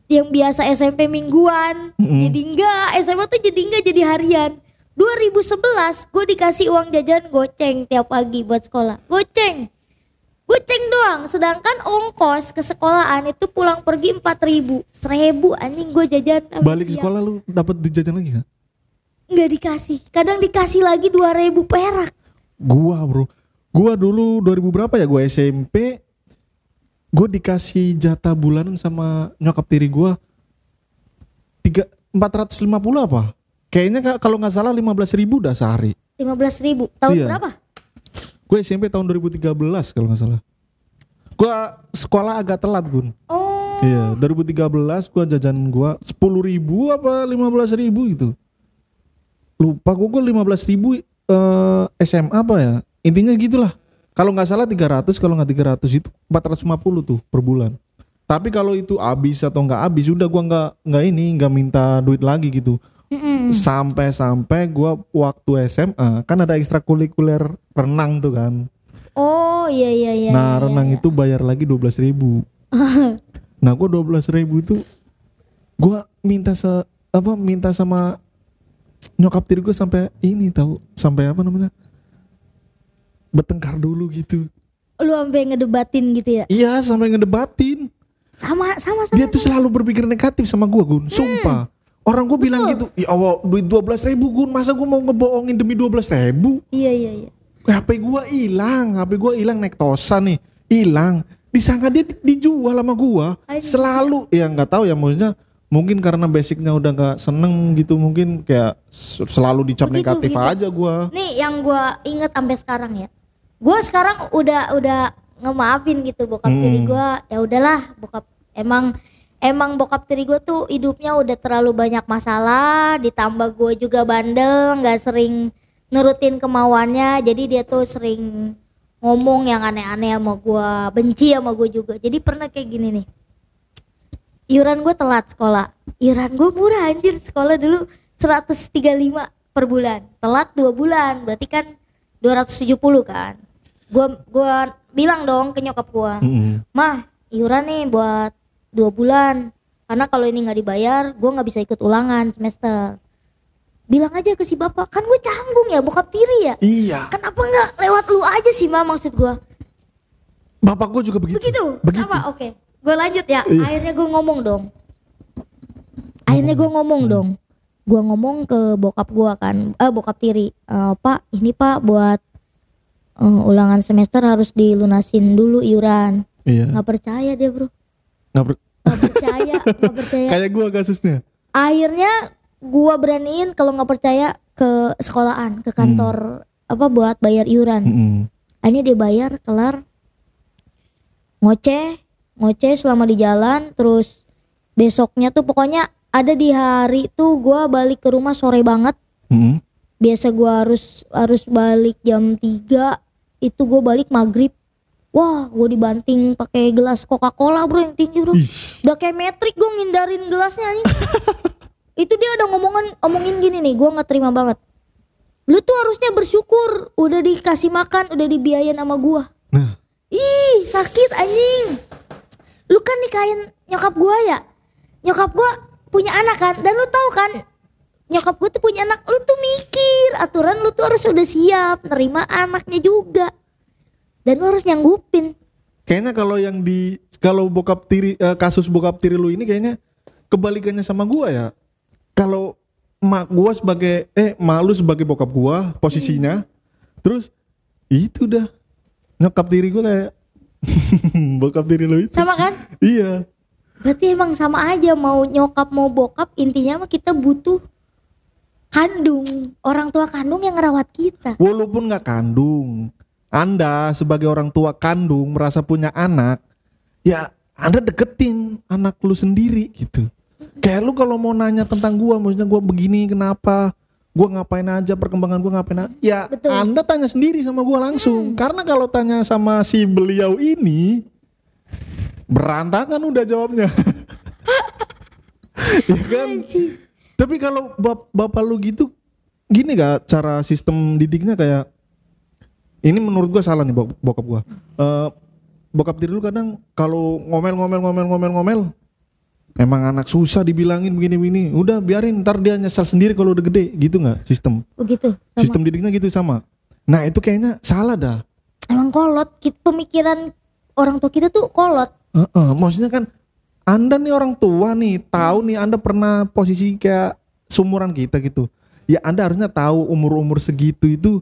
yang biasa SMP mingguan Mm-mm. jadi enggak SMA tuh jadi enggak jadi harian 2011 gue dikasih uang jajan goceng tiap pagi buat sekolah goceng goceng doang sedangkan ongkos ke sekolahan itu pulang pergi 4000 seribu anjing gue jajan Balik siang. sekolah lu dapat duit jajan lagi nggak? nggak dikasih kadang dikasih lagi 2000 perak Gua bro, gua dulu 2000 berapa ya? Gua SMP, gua dikasih jatah bulanan sama nyokap tiri gua tiga 450 apa? Kayaknya ka- kalau nggak salah 15.000 ribu dah sehari. 15.000 ribu tahun Iya. berapa Gue SMP tahun 2013 kalau nggak salah. Gua sekolah agak telat gun. oh Iya, 2013 gua jajan gua 10.000 ribu apa 15.000 ribu gitu. Lupa gua gua 15.000 ribu eh, SMA apa ya? Intinya gitulah. Kalau nggak salah 300, kalau nggak 300 itu 450 tuh per bulan. Tapi kalau itu habis atau nggak habis, udah gua nggak nggak ini nggak minta duit lagi gitu. Mm-mm. Sampai-sampai gua waktu SMA kan ada ekstrakurikuler renang tuh kan. oh iya iya iya nah iya, renang iya. itu bayar lagi 12.000 ribu. *laughs* nah gua 12.000 ribu itu gua minta se apa minta sama nyokap tiri gue sampai ini tahu sampai apa namanya bertengkar dulu gitu. lu sampai ngedebatin gitu ya Iya sampai ngedebatin. sama sama sama Dia tuh selalu berpikir negatif sama gua Gun. Sumpah. Orang gue bilang gitu, ya Allah duit 12 ribu Gun, masa gue mau ngebohongin demi 12 ribu? iya iya iya HP gua hilang, HP gua hilang naik tosan nih, hilang. disangka dia di- dijual sama gua Anjing. selalu ya nggak tahu ya maksudnya mungkin karena basicnya udah nggak seneng gitu mungkin kayak selalu dicap Begitu, negatif begitu. aja gua Nih yang gua inget sampai sekarang ya. Gua sekarang udah udah ngemaafin gitu bokap Hmm. tiri gua. Ya udahlah bokap emang emang bokap tiri gua tuh hidupnya udah terlalu banyak masalah. Ditambah gua juga bandel, nggak sering nurutin kemauannya. Jadi dia tuh sering ngomong yang aneh-aneh sama gua, benci sama gua juga. Jadi pernah kayak gini nih. Iuran gue telat sekolah. Iuran gue murah anjir sekolah dulu 135 per bulan. Telat dua bulan, berarti kan 270 kan. Gua gua bilang dong ke nyokap gua, Mm-mm. "Mah, iuran nih buat dua bulan. Karena kalau ini nggak dibayar, gua nggak bisa ikut ulangan semester." Bilang aja ke si bapak, kan gue canggung ya, bokap tiri ya. iya Kenapa nggak lewat lu aja sih, Ma maksud gua? bapak gua juga begitu Begitu, begitu sama oke. Gue lanjut ya. Iya. Akhirnya gue ngomong dong. Akhirnya gue ngomong Hmm. dong. Gue ngomong ke bokap gue kan, eh bokap tiri, "Eh, Pak, ini Pak buat eh, ulangan semester harus dilunasin dulu iuran. iya Nggak percaya dia bro, nggak ber- nggak percaya, nggak percaya. kayak gua kasusnya Akhirnya gue beraniin kalau nggak percaya ke sekolahan, ke kantor apa buat bayar iuran. Mm-mm. akhirnya dia bayar kelar ngoceh ngoceh selama di jalan terus besoknya tuh pokoknya ada di hari tuh gua balik ke rumah sore banget Mm-mm. biasa gua harus harus balik jam 3 itu gua balik maghrib wah gua dibanting pakai gelas Coca Cola bro yang tinggi bro. Udah kayak metrik gua ngindarin gelasnya nih *laughs* itu dia udah ngomongan omongin gini nih gua nggak terima banget. Lu tuh harusnya bersyukur udah dikasih makan udah dibiayain sama gua. Nah. Ih sakit anjing. Lu kan nikahin nyokap gua ya? Nyokap gua punya anak kan? Dan lu tahu kan nyokap gua tuh punya anak lu tuh mikir aturan lu tuh harus udah siap nerima anaknya juga dan lu harus nyanggupin. Kayaknya kalau yang di kalau bokap tiri eh, kasus bokap tiri lu ini kayaknya kebalikannya sama gua ya. Kalau mak gua sebagai eh malu sebagai bokap gua posisinya terus itu dah. Nyokap tiri gua kayak *laughs* bokap tiri lu itu. Sama kan? Iya. Berarti emang sama aja mau nyokap mau bokap intinya mah kita butuh kandung. Orang tua kandung yang ngerawat kita. Walaupun nggak kandung anda sebagai orang tua kandung merasa punya anak ya anda deketin anak lu sendiri gitu. Kayak lu kalau mau nanya tentang gua maksudnya gua begini kenapa? Gua ngapain aja perkembangan gua ngapain aja ya Betul. anda tanya sendiri sama gua langsung. Karena kalau tanya sama si beliau ini berantakan udah jawabnya. *laughs* Ya kan? Tapi kalau bap- bapak lu gitu gini gak cara sistem didiknya kayak ini menurut gua salah nih bok- bokap gua. Eh, bokap tiri lu kadang kalau ngomel ngomel ngomel ngomel ngomel emang anak susah dibilangin begini-begini. Udah biarin ntar dia nyesal sendiri kalau udah gede gitu nggak sistem begitu sama. sistem didiknya gitu sama. Nah itu kayaknya salah dah. emang kolot pemikiran orang tua kita tuh kolot Heeh, maksudnya kan anda nih orang tua nih tahu nih anda pernah posisi kayak sumuran kita gitu. Ya anda harusnya tahu umur-umur segitu itu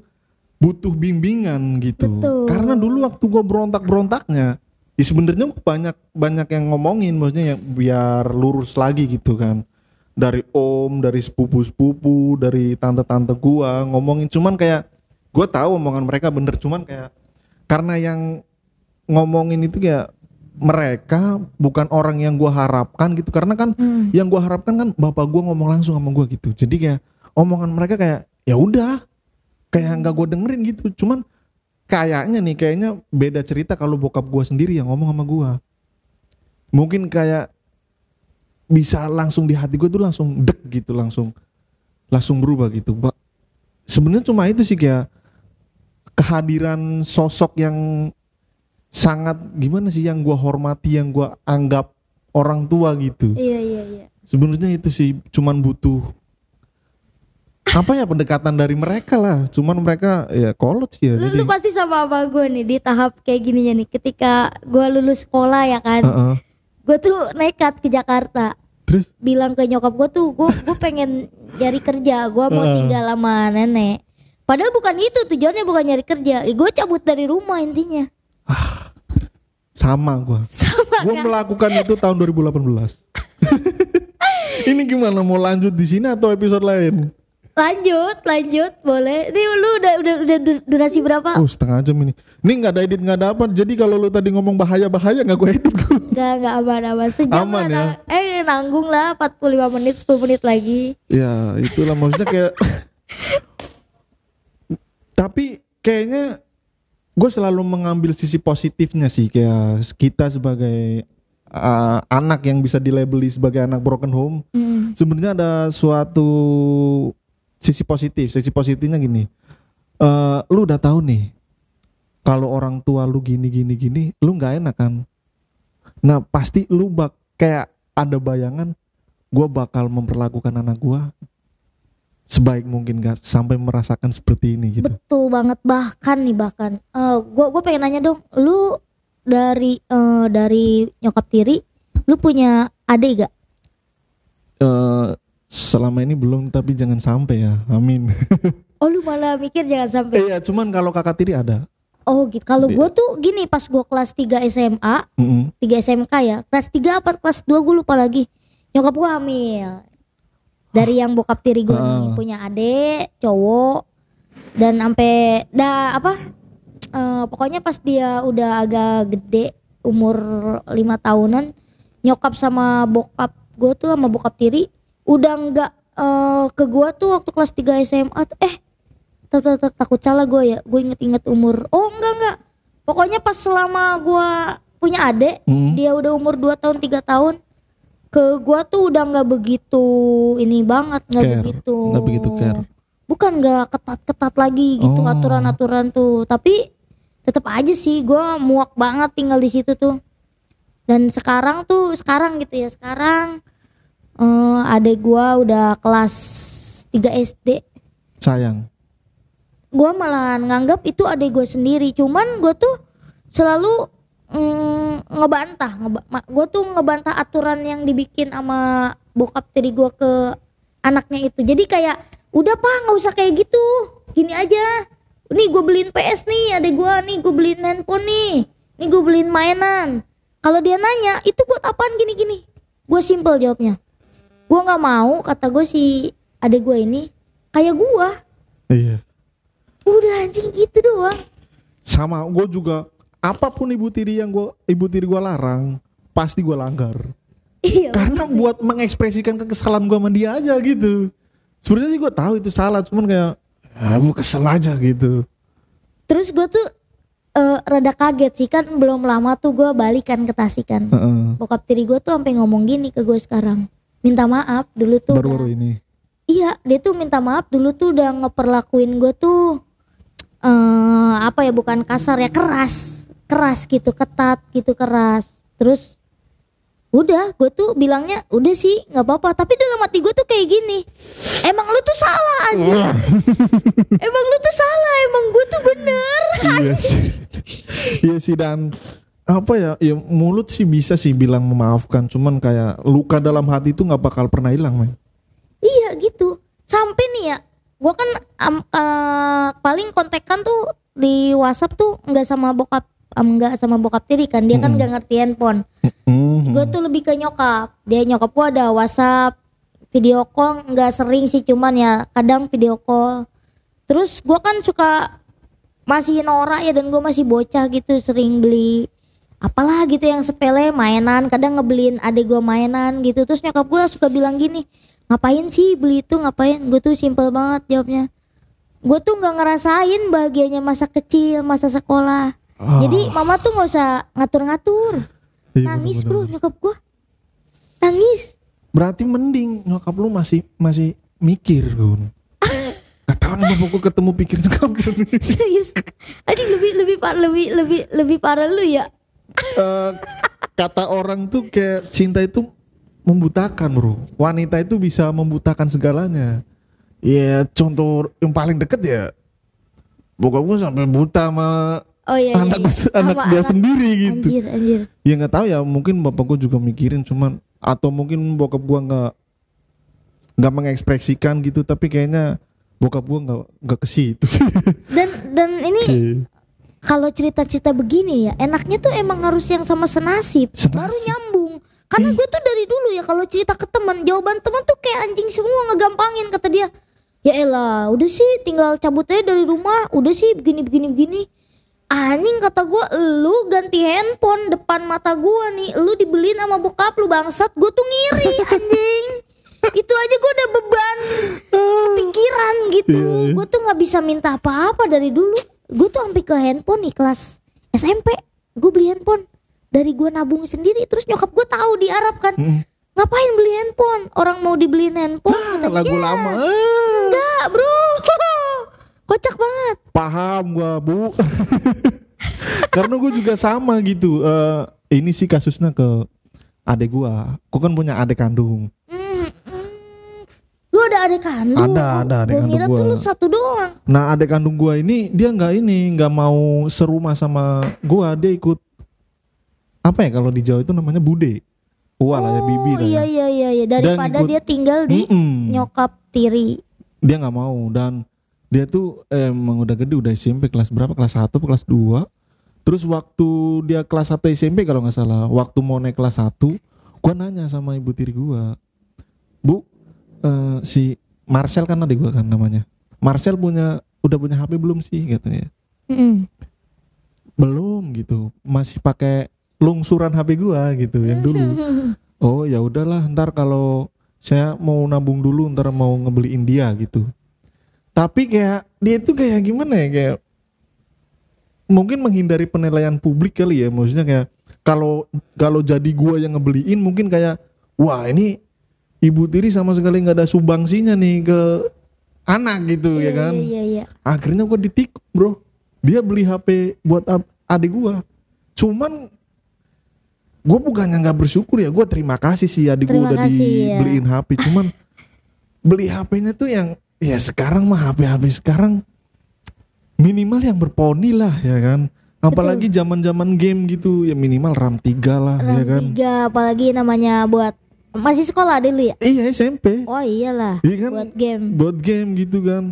butuh bimbingan gitu. Betul. Karena dulu waktu gua berontak-berontaknya, ya sebenarnya banyak banyak yang ngomongin maksudnya yang biar lurus lagi gitu kan. Dari om, dari sepupu-sepupu, dari tante-tante gua ngomongin cuman kayak gua tahu omongan mereka bener cuman kayak karena yang ngomongin itu kayak mereka bukan orang yang gua harapkan gitu karena kan Hmm. yang gua harapkan kan bapak gua ngomong langsung sama gua gitu jadi kayak omongan mereka kayak ya udah kayak nggak gua dengerin gitu. Cuman kayaknya nih kayaknya beda cerita kalau bokap gua sendiri yang ngomong sama gua. Mungkin kayak bisa langsung di hati gua tuh langsung dek gitu langsung langsung berubah gitu. Sebenarnya cuma itu sih kayak kehadiran sosok yang sangat gimana sih yang gua hormati yang gua anggap orang tua gitu. Iya iya iya. Sebenarnya itu sih cuman butuh apa ya pendekatan dari mereka lah cuman mereka ya kolot sih ya lu, jadi lu pasti sama apa gue nih di tahap kayak gininya nih ketika gue lulus sekolah ya kan Heeh. gue tuh nekat ke Jakarta terus bilang ke nyokap gue tuh gue gue pengen cari kerja gue mau Heeh. tinggal sama nenek padahal bukan itu tujuannya bukan nyari kerja gue cabut dari rumah intinya sama gua. *laughs* Sama Gua kan? melakukan itu tahun 2018. *laughs* Ini gimana mau lanjut di sini atau episode lain? Lanjut, lanjut, boleh. Ini lu udah udah udah dur- durasi berapa? Oh setengah jam ini. Ini nggak ada edit nggak ada apa. Jadi kalau lu tadi ngomong bahaya bahaya nggak gue edit gua. *laughs* Enggak, enggak aman aman. Sejam Aman ya? nang- Eh nanggung lah 45 menit, 10 menit lagi. Ya itulah maksudnya kayak. *laughs* Tapi kayaknya gue selalu mengambil sisi positifnya sih kayak kita sebagai uh, anak yang bisa dilabeli sebagai anak broken home. Hmm. Sebenarnya ada suatu sisi positif. Sisi positifnya gini. eh lu udah tahu nih kalau orang tua lu gini gini gini, lu nggak enak kan? Nah pasti lu bak kayak ada bayangan gue bakal memperlakukan anak gue sebaik mungkin gak sampai merasakan seperti ini gitu. Betul banget bahkan nih bahkan. Eh gua gua pengen nanya dong, lu dari eh, dari nyokap tiri, lu punya adik gak? Eh selama ini belum tapi jangan sampai ya, amin. *laughs* Oh lu malah mikir jangan sampai. Iya, cuman kalau kakak tiri ada. Oh gitu. Kalau gua tuh gini pas gua kelas 3 SMA, Mm-mm. 3 SMK ya. Kelas 3 apa kelas 2 gue lupa lagi. Nyokap gua hamil. Dari yang bokap tiri gua nih Ah. punya adik cowok dan sampai dah apa? eh, pokoknya pas dia udah agak gede umur lima tahunan nyokap sama bokap gue tuh sama bokap tiri udah nggak eh, ke gua tuh waktu kelas 3 SMA eh takut salah gue ya gue inget-inget umur oh enggak enggak pokoknya pas selama gua punya adik Mm. dia udah umur 2 tahun tiga tahun ke gua tuh udah nggak begitu ini banget nggak begitu Nggak begitu care. bukan nggak ketat-ketat lagi gitu Oh. aturan-aturan tuh tapi tetap aja sih gua muak banget tinggal di situ tuh dan sekarang tuh sekarang gitu ya sekarang adek gua udah kelas 3 SD Sayang. gua malah nganggap itu adik gue sendiri. Cuman gue tuh selalu mm, ngebantah ngeba- gue tuh ngebantah aturan yang dibikin sama bokap tiri gue ke anaknya itu. Jadi kayak udah pak nggak usah kayak gitu. Gini aja. Nih gue beliin PS nih adik gue nih gue beliin handphone nih. Nih gue beliin mainan. Kalau dia nanya itu buat apaan gini gini gue simpel jawabnya gue nggak mau kata gue si adik gue ini kayak gue Iya. Udah anjing gitu doang. Sama gue juga apa pun ibu tiri yang gua ibu tiri gua larang pasti gua langgar. Iya. Karena buat mengekspresikan kekesalan gua sama dia aja gitu. Sebenarnya sih gua tahu itu salah, cuman kayak ah, gua kesel aja gitu. Terus gue tuh eh, rada kaget sih kan belum lama tuh gue balikan ke Tasikan. Heeh. Bokap tiri gue tuh sampai ngomong gini ke gue sekarang. Minta maaf dulu tuh. Baru-baru ini. Iya, dia tuh minta maaf dulu tuh udah ngeperlakuin gue tuh eh apa ya bukan kasar ya keras, keras gitu, ketat gitu keras. Terus udah gue tuh bilangnya udah sih nggak apa-apa tapi dalam hati gue tuh kayak gini emang lu tuh salah anjing *laughs* emang lu tuh salah emang gue tuh bener iya sih. iya sih dan apa ya? Ya mulut sih bisa sih bilang memaafkan, cuman kayak luka dalam hati itu nggak bakal pernah hilang, men. Iya gitu. Sampai nih ya, gua kan am- eh, paling kontekan tuh di WhatsApp tuh nggak sama bokap, nggak sama bokap tiri kan. Dia kan nggak ngerti handphone. Mhm. Gue tuh lebih ke nyokap. Dia nyokap gua ada WhatsApp, video call nggak sering sih, cuman ya kadang video call. Terus gua kan suka masih norak ya dan gue masih bocah gitu sering beli apalah gitu yang sepele mainan. Kadang ngebeliin adik gue mainan gitu. Terus nyokap gue suka bilang gini ngapain sih beli itu? Ngapain? Gue tuh simple banget jawabnya. Gue tuh nggak ngerasain bahagianya masa kecil masa sekolah. Ah, jadi mama tuh nggak usah ngatur-ngatur. Iya, nangis bener-bener. bro nyokap gue nangis. Berarti mending nyokap lu masih masih mikir, Gun. *laughs* Gak tau nih bapakku ketemu pikir lu. Nih. *laughs* serius? Adik lebih lebih par lebih lebih lebih parah lu ya Eh, kata orang tuh kayak cinta itu membutakan, bro. Wanita itu bisa membutakan segalanya. Ya contoh yang paling deket ya. Bokap gue sampai buta sama oh iya, iya, anak iya. *laughs* anak dia sendiri gitu. anjir anjir Ya nggak tahu ya, mungkin bapak gue juga mikirin cuman atau mungkin bokap gua nggak nggak mengekspresikan gitu, tapi kayaknya bokap gua nggak nggak ke situ *laughs* dan dan ini. Kalau cerita-cerita begini ya enaknya tuh emang harus yang sama senasib, Senasib. baru nyambung. Karena gue tuh dari dulu ya kalau cerita ke teman jawaban teman tuh kayak anjing semua ngegampangin kata dia. Ya elah udah sih tinggal cabut aja dari rumah udah sih begini begini begini. Anjing kata gue lu ganti handphone depan mata gue nih lu dibeliin sama bokap lu bangsat. Gue tuh ngiri *laughs* anjing. Itu aja gue udah beban pikiran gitu. Iya, iya. gue tuh nggak bisa minta apa-apa dari dulu gue tuh sampai ke handphone nih kelas SMP gue beli handphone dari gue nabung sendiri terus nyokap gue tahu di Arab kan Mm. ngapain beli handphone orang mau dibeliin handphone Kata dia, Lagu "Ya, lama. enggak bro *laughs* kocak banget Paham gua, Bu. *laughs* Karena gue juga sama gitu. Eh ini sih kasusnya ke adek gua. Gue kan punya adek kandung. Ada adik kandung Ada, ada adik Gua kandung gua. tuh lu satu doang Nah adek kandung gua ini dia nggak ini nggak mau serumah sama gua. Dia ikut apa ya kalau di Jawa itu namanya bude. Wah lah ya bibi lah iya ya. iya iya iya daripada ikut- dia tinggal di Mm-mm. nyokap tiri Dia nggak mau dan dia tuh emang udah gede udah SMP kelas berapa kelas 1 kelas 2 Terus waktu dia kelas 1 SMP kalau nggak salah, waktu mau naik kelas 1, gua nanya sama ibu tiri gua, "Bu, eh, si Marcel kan adik gua kan namanya. Marcel punya udah punya HP belum sih?" katanya. Mm-mm. Belum gitu. Masih pakai lungsuran HP gua gitu yang dulu. *laughs* Oh, ya udahlah, ntar kalau saya mau nabung dulu, ntar mau ngebeliin dia gitu. Tapi kayak dia itu kayak gimana ya kayak mungkin menghindari penilaian publik kali ya maksudnya kayak kalau kalau jadi gua yang ngebeliin mungkin kayak wah ini ibu tiri sama sekali nggak ada sumbangsinya nih ke anak gitu ya Iya, kan? iya iya akhirnya gua ditikuk bro. Dia beli HP buat adik gua. Cuman gue bukannya nggak bersyukur ya. Gue terima kasih sih adik gue udah kasih, ya. dibeliin HP cuman beli HP-nya tuh yang ya sekarang mah HP HP sekarang minimal yang berponi lah ya kan? Apalagi zaman-zaman game gitu ya minimal RAM 3 lah RAM ya kan? tiga apalagi namanya buat masih sekolah dulu ya iya SMP oh iyalah Iya kan buat game buat game gitu kan.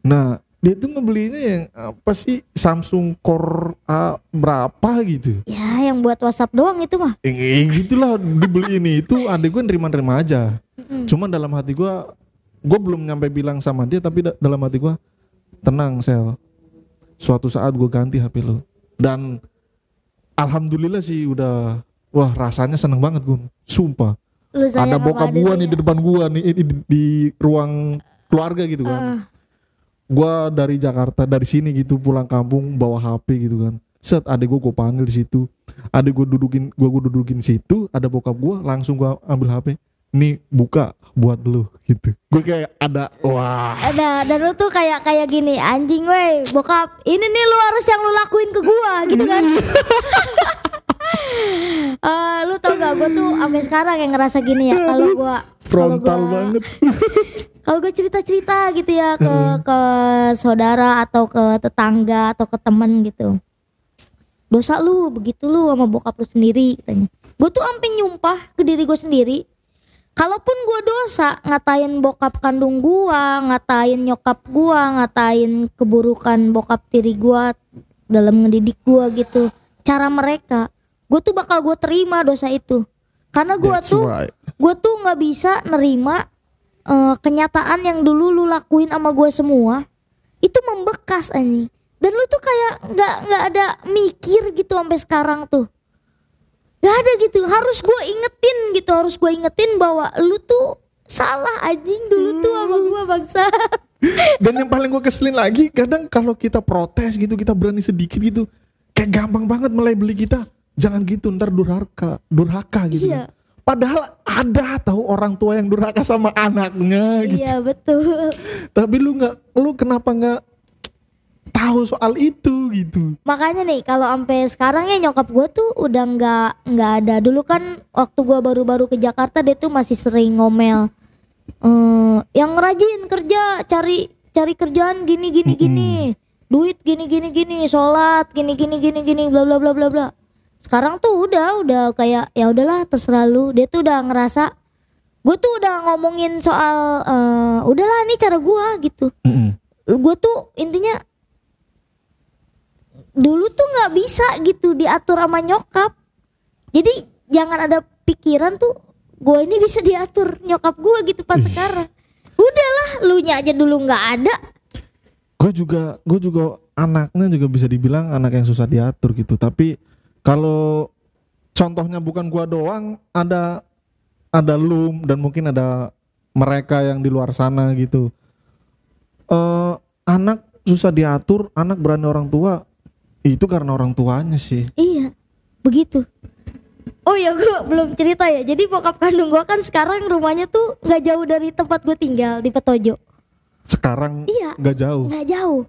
Nah, dia tuh ngebelinya yang apa sih Samsung Core A berapa gitu. ya yang buat WhatsApp doang itu mah Eh, eh, gitulah dibeli ini itu adik gue nerima-nerima aja. Mm-mm. Cuman dalam hati gue gue belum nyampe bilang sama dia tapi da- dalam hati gue tenang sel. Suatu saat gue ganti HP lo. Dan alhamdulillah sih udah wah rasanya seneng banget gue. Sumpah. Lu sayang Ada bokap gua nih di depan gua nih di, di- di ruang keluarga gitu kan. Ah, Gua dari Jakarta dari sini gitu pulang kampung bawa HP gitu kan. Set adek gua gua panggil di situ. Adek gua dudukin gua gua dudukin situ, ada bokap gua langsung gua ambil HP. Nih buka buat lu gitu. Gue kayak ada wah. ada dan lu tuh kayak kayak gini anjing weh bokap ini nih lu harus yang lu lakuin ke gua gitu kan *laughs* Eh, lu tau gak gue tuh sampai sekarang yang ngerasa gini ya kalau kalau Frontal gua- banget. *laughs* kalau gue cerita-cerita gitu ya ke ke saudara atau ke tetangga atau ke temen gitu. Dosa lu begitu lu sama bokap lu sendiri katanya. Gue tuh sampai nyumpah ke diri gue sendiri. Kalaupun gue dosa ngatain bokap kandung gua ngatain nyokap gua ngatain keburukan bokap tiri gua dalam ngedidik gua gitu. Cara mereka gue tuh bakal gue terima dosa itu. Karena That's tuh right. gue tuh nggak bisa nerima eh, kenyataan yang dulu lu lakuin sama gue semua itu membekas anjing. Dan lu tuh kayak nggak nggak ada mikir gitu sampai sekarang tuh. Nggak ada gitu. Harus gue ingetin gitu. Harus gue ingetin bahwa lu tuh salah anjing dulu tuh sama gue bangsa. *laughs* Dan yang paling gue keselin lagi kadang kalau kita protes gitu kita berani sedikit gitu kayak gampang banget melabeli kita jangan gitu ntar durhaka durhaka gitu Iya. kan. padahal ada tahu orang tua yang durhaka sama anaknya gitu. Iya betul. Tapi lu nggak lu kenapa nggak tahu soal itu gitu? Makanya nih kalau sampai sekarang ya nyokap gue tuh udah nggak nggak ada. Dulu kan waktu gue baru-baru ke Jakarta dia tuh masih sering ngomel eh yang rajin kerja cari cari kerjaan gini gini gini. Duit gini gini gini sholat gini gini gini gini bla bla bla bla bla sekarang tuh udah udah kayak ya udahlah terserah lu. Dia tuh udah ngerasa gue tuh udah ngomongin soal eh, udahlah ini cara gue gitu. Gue tuh intinya dulu tuh nggak bisa gitu diatur sama nyokap. Jadi jangan ada pikiran tuh gue ini bisa diatur nyokap gue gitu pas sekarang. Udahlah lu nya aja dulu nggak ada. Gue juga gue juga anaknya juga bisa dibilang anak yang susah diatur gitu. Tapi kalau contohnya bukan gua doang ada ada lu dan mungkin ada mereka yang di luar sana gitu. Eh anak susah diatur anak berani orang tua itu karena orang tuanya sih. Iya begitu. Oh ya gue belum cerita ya. Jadi bokap kandung gue kan sekarang rumahnya tuh nggak jauh dari tempat gue tinggal di Petojo. Sekarang Iya. nggak jauh? Nggak jauh.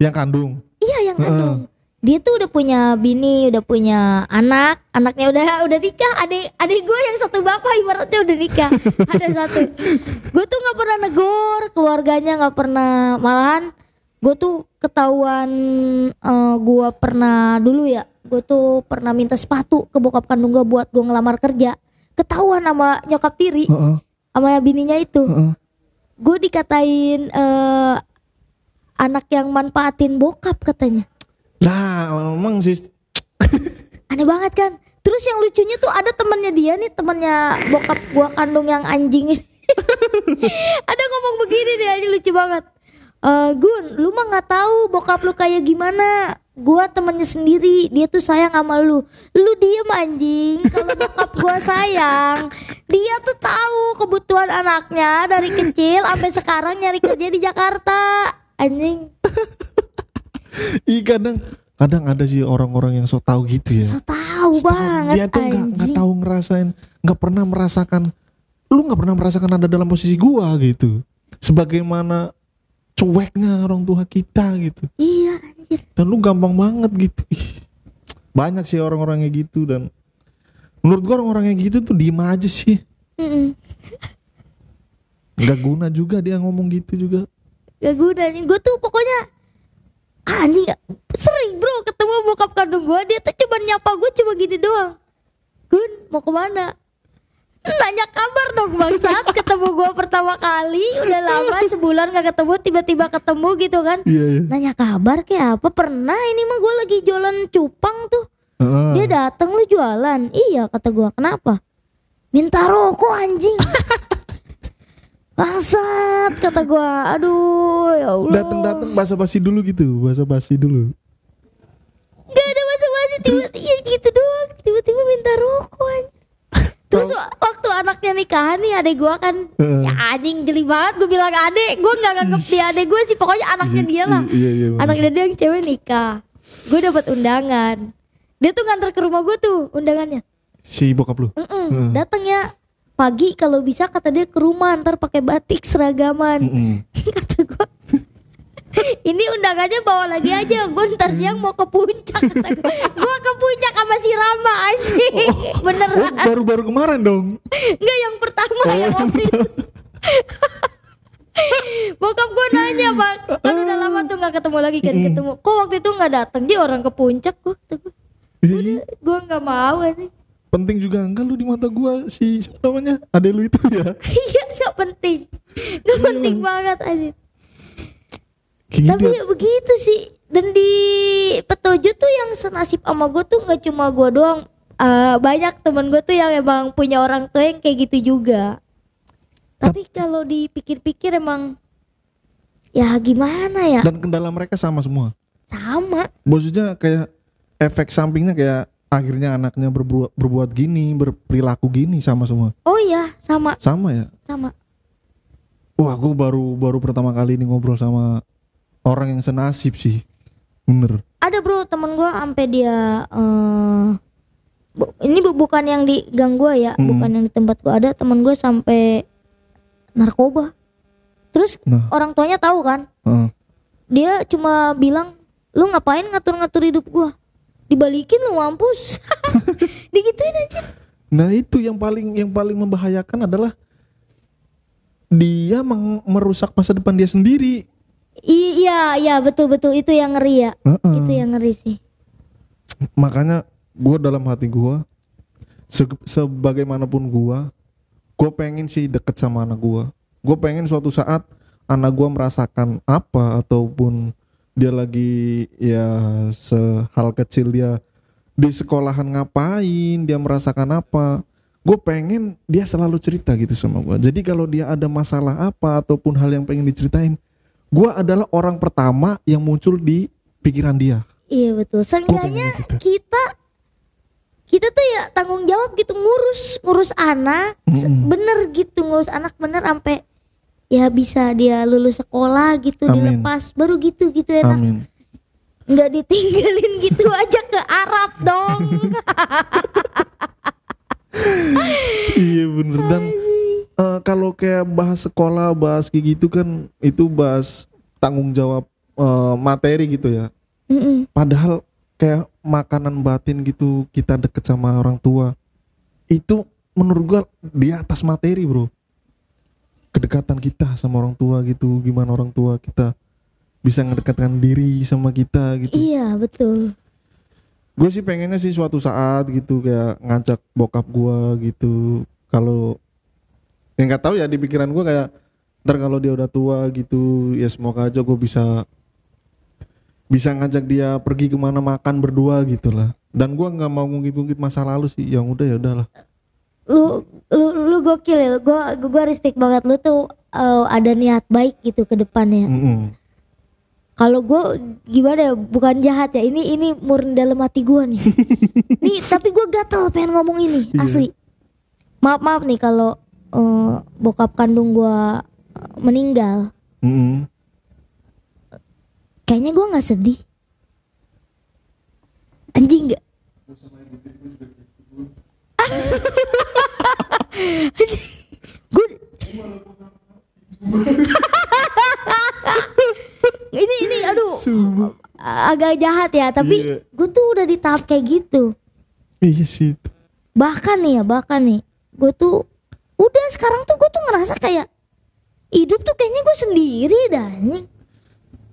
Yang kandung? Iya yang kandung. Dia tuh udah punya bini, udah punya anak, anaknya udah *laughs* udah nikah. Adik adik gue yang satu bapak ibaratnya udah nikah. *laughs* Ada satu. Gue tuh nggak pernah negor keluarganya nggak pernah malahan. Gue tuh ketahuan eh, gue pernah dulu ya. Gue tuh pernah minta sepatu ke bokap kandung gue buat gue ngelamar kerja. Ketahuan sama nyokap tiri Heeh, sama bininya itu heeh. gue dikatain eh, anak yang manfaatin bokap katanya lah emang sih. Aneh banget kan. Terus yang lucunya tuh ada temannya dia nih temannya bokap gua kandung yang anjing *laughs* ada ngomong begini deh ini lucu banget. Eh Gun lu mah nggak tahu bokap lu kayak gimana. Gua temennya sendiri dia tuh sayang sama lu. Lu diem anjing. Kalau bokap gua sayang dia tuh tahu kebutuhan anaknya dari kecil sampai sekarang nyari kerja di Jakarta. Anjing Ih kadang kadang ada sih orang-orang yang so tahu gitu ya. so tahu banget Dia tuh nggak nggak tahu ngerasain, nggak pernah merasakan. Lu nggak pernah merasakan ada dalam posisi gua gitu. Sebagaimana cueknya orang tua kita gitu. iya anjir Dan lu gampang banget gitu. Ih, banyak sih orang-orangnya gitu dan menurut gua orang-orangnya gitu tuh diem aja sih. Mm-mm. Nggak guna juga dia ngomong gitu juga. Gak guna anjing Gue tuh pokoknya Anjing Sering bro. Ketemu bokap kandung gue Dia tuh cuma nyapa gue cuma gini doang. Gun mau ke mana? Nanya kabar dong bangsat. Ketemu gue pertama kali Udah lama sebulan gak ketemu Tiba-tiba ketemu gitu kan. Iya iya. Nanya kabar kayak apa? Pernah ini mah gue lagi jualan cupang tuh. Heeh. Dia datang lu jualan. Iya kata gue kenapa? Minta rokok anjing *laughs* Bangsat kata gue Aduh ya Allah. Datang-datang basa-basi dulu gitu, basa-basi dulu. Gak ada basa-basi tiba-tiba ya gitu doang. Tiba-tiba minta rokok *laughs* Terus wa- waktu anaknya nikahan nih adek gue kan. Ya anjing geli banget gue bilang adek Gue gak nganggep dia adek gue sih Pokoknya anaknya dia lah. Iya iya. Anaknya dia yang cewek nikah. Gue dapat undangan. Dia tuh nganter ke rumah gue tuh undangannya. Si bokap lu. Heeh. Datang ya pagi kalau bisa kata dia ke rumah ntar pakai batik seragaman. Mm-mm. *laughs* kata gue ini undangannya bawa lagi aja gue ntar siang mau ke puncak gue ke puncak sama si Rama anjing. Oh, *laughs* beneran. baru-baru kemarin dong. Enggak yang pertama Oh, yang waktu itu. *laughs* Bokap gue nanya bang. Kan udah lama tuh gak ketemu lagi kan Ketemu. Kok waktu itu gak datang Dia orang ke puncak gue Gue gak mau anjing Penting juga. Enggak lu di mata gua si siapa namanya? Ade lu itu ya. *laughs* Iya gak penting. Gak penting banget Kayak Tapi ya begitu sih. Dan di Petojo tuh yang senasib sama gue tuh gak cuma gue doang. Eh, Banyak temen gue tuh yang emang punya orang tua yang kayak gitu juga. Tapi kalau dipikir-pikir emang Ya gimana ya? Dan kendala mereka sama semua. Sama. Maksudnya kayak efek sampingnya kayak akhirnya anaknya berbuat berbuat gini, berperilaku gini sama semua. Oh iya sama Sama ya. sama Wah, gua baru baru pertama kali ini ngobrol sama orang yang senasib sih. Bener. Ada bro temen gue sampai dia eh bu- Ini bu- bukan yang di gang gue ya Hmm. Bukan yang di tempat gue Ada temen gue sampai Narkoba Terus Nah, orang tuanya tahu kan heeh. Dia cuma bilang Lu ngapain ngatur-ngatur hidup gue Dibalikin lu mampus *laughs* Digituin aja Nah itu yang paling yang paling membahayakan adalah dia meng- merusak masa depan dia sendiri. I- Iya iya betul-betul Itu yang ngeri ya Heeh. Itu yang ngeri sih Makanya gue dalam hati gue se- sebagaimanapun gue, gue pengen sih deket sama anak gue. Gue pengen suatu saat anak gue merasakan apa ataupun dia lagi ya sehal kecil dia di sekolahan ngapain dia merasakan apa gue pengen dia selalu cerita gitu sama gue jadi kalau dia ada masalah apa ataupun hal yang pengen diceritain gue adalah orang pertama yang muncul di pikiran dia Iya betul. Seenggaknya gitu. kita kita tuh ya tanggung jawab gitu ngurus ngurus anak Se- Mm-mm. bener gitu ngurus anak bener sampai ya bisa dia lulus sekolah gitu Amin. dilepas. Baru gitu gitu enak amin. Nggak ditinggalin *laughs* gitu aja ke Arab dong. *laughs* Iya bener. Dan eh, kalau kayak bahas sekolah bahas kayak gitu kan itu bahas tanggung jawab eh, materi gitu ya. Mm-mm. padahal kayak makanan batin gitu kita deket sama orang tua itu menurut gua di atas materi bro kedekatan kita sama orang tua gitu. Gimana orang tua kita bisa ngedekatkan diri sama kita gitu. Iya betul. Gue sih pengennya sih suatu saat gitu kayak ngajak bokap gua gitu. Kalau yang nggak tahu ya di pikiran gua kayak ntar kalau dia udah tua gitu ya semoga aja gue bisa bisa ngajak dia pergi ke mana makan berdua gitu lah. Dan gua nggak mau ngungkit-ngungkit masa lalu sih. Yang udah ya udahlah lu lu lu gokil ya gua gua respect banget lu tuh eh, ada niat baik gitu ke depannya Mm-mm. kalau gue gimana ya bukan jahat ya ini ini murni dalam hati gue nih *laughs* nih tapi gue gatel pengen ngomong ini Iya. asli maaf maaf nih kalau eh, bokap kandung gue meninggal Mm-mm. kayaknya gue nggak sedih anjing nggak gue ini ini aduh Sumpah. agak jahat ya tapi Iya. gue tuh udah di tahap kayak gitu iya sih itu. bahkan nih ya bahkan nih gue tuh udah sekarang tuh gue tuh ngerasa kayak hidup tuh kayaknya gue sendiri dah anjing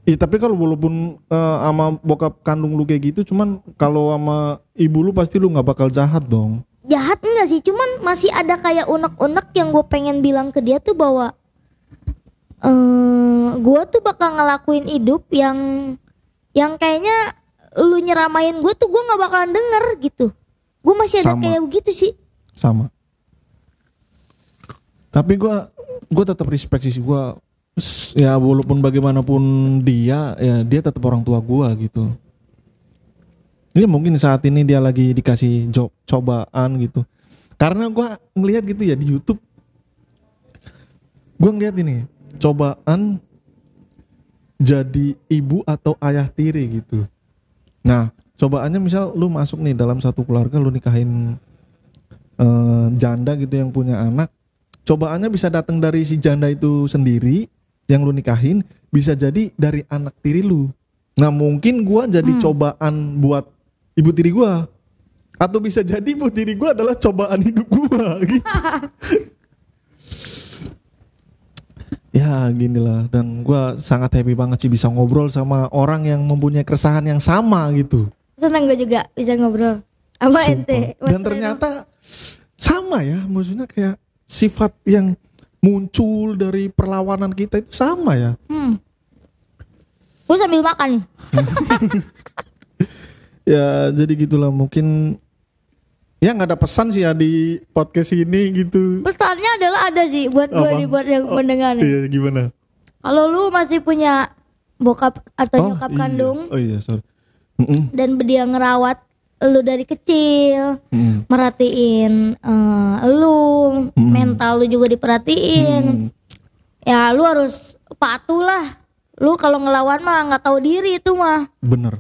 Iya tapi kalau walaupun eh, sama bokap kandung lu kayak gitu cuman kalau sama ibu lu pasti lu nggak bakal jahat dong jahat enggak sih? Cuman masih ada kayak unek-unek yang gue pengen bilang ke dia tuh bahwa eh gue tuh bakal ngelakuin hidup yang yang kayaknya lu nyeramain gue tuh gue nggak bakalan denger gitu. Gue masih ada Sama. kayak begitu sih. Sama. Tapi gua gua tetap respect sih. Gua s- ya walaupun bagaimanapun dia ya dia tetap orang tua gua gitu ini mungkin saat ini dia lagi dikasih job cobaan gitu. Karena gua ngelihat gitu ya di YouTube. Gua ngeliat ini cobaan jadi ibu atau ayah tiri gitu. Nah cobaannya misal lu masuk nih dalam satu keluarga lu nikahin eh, janda gitu yang punya anak cobaannya bisa datang dari si janda itu sendiri yang lu nikahin bisa jadi dari anak tiri lu. Nah mungkin gua jadi cobaan buat ibu tiri gua. Atau bisa jadi ibu tiri gua adalah cobaan hidup gua *laughs* gitu. Ya gini lah dan gua sangat happy banget sih bisa ngobrol sama orang yang mempunyai keresahan yang sama gitu. Senang gue juga bisa ngobrol sama ente Dan ternyata sama ya, maksudnya kayak sifat yang muncul dari perlawanan kita itu sama ya. hmm. gue sambil makan. nih *laughs* Ya jadi gitulah mungkin ya nggak ada pesan sih ya di podcast ini gitu. pesannya adalah ada sih buat gue nih buat yang Oh, mendengar Iya gimana? kalau lu masih punya bokap atau nyokap iya. kandung Oh iya sorry. Mm-mm, dan dia ngerawat lu dari kecil mm-mm, merhatiin eh, lu Hmm. mental lu juga diperhatiin mm. ya lu harus patuh lah lu kalau ngelawan mah nggak tahu diri itu mah Bener.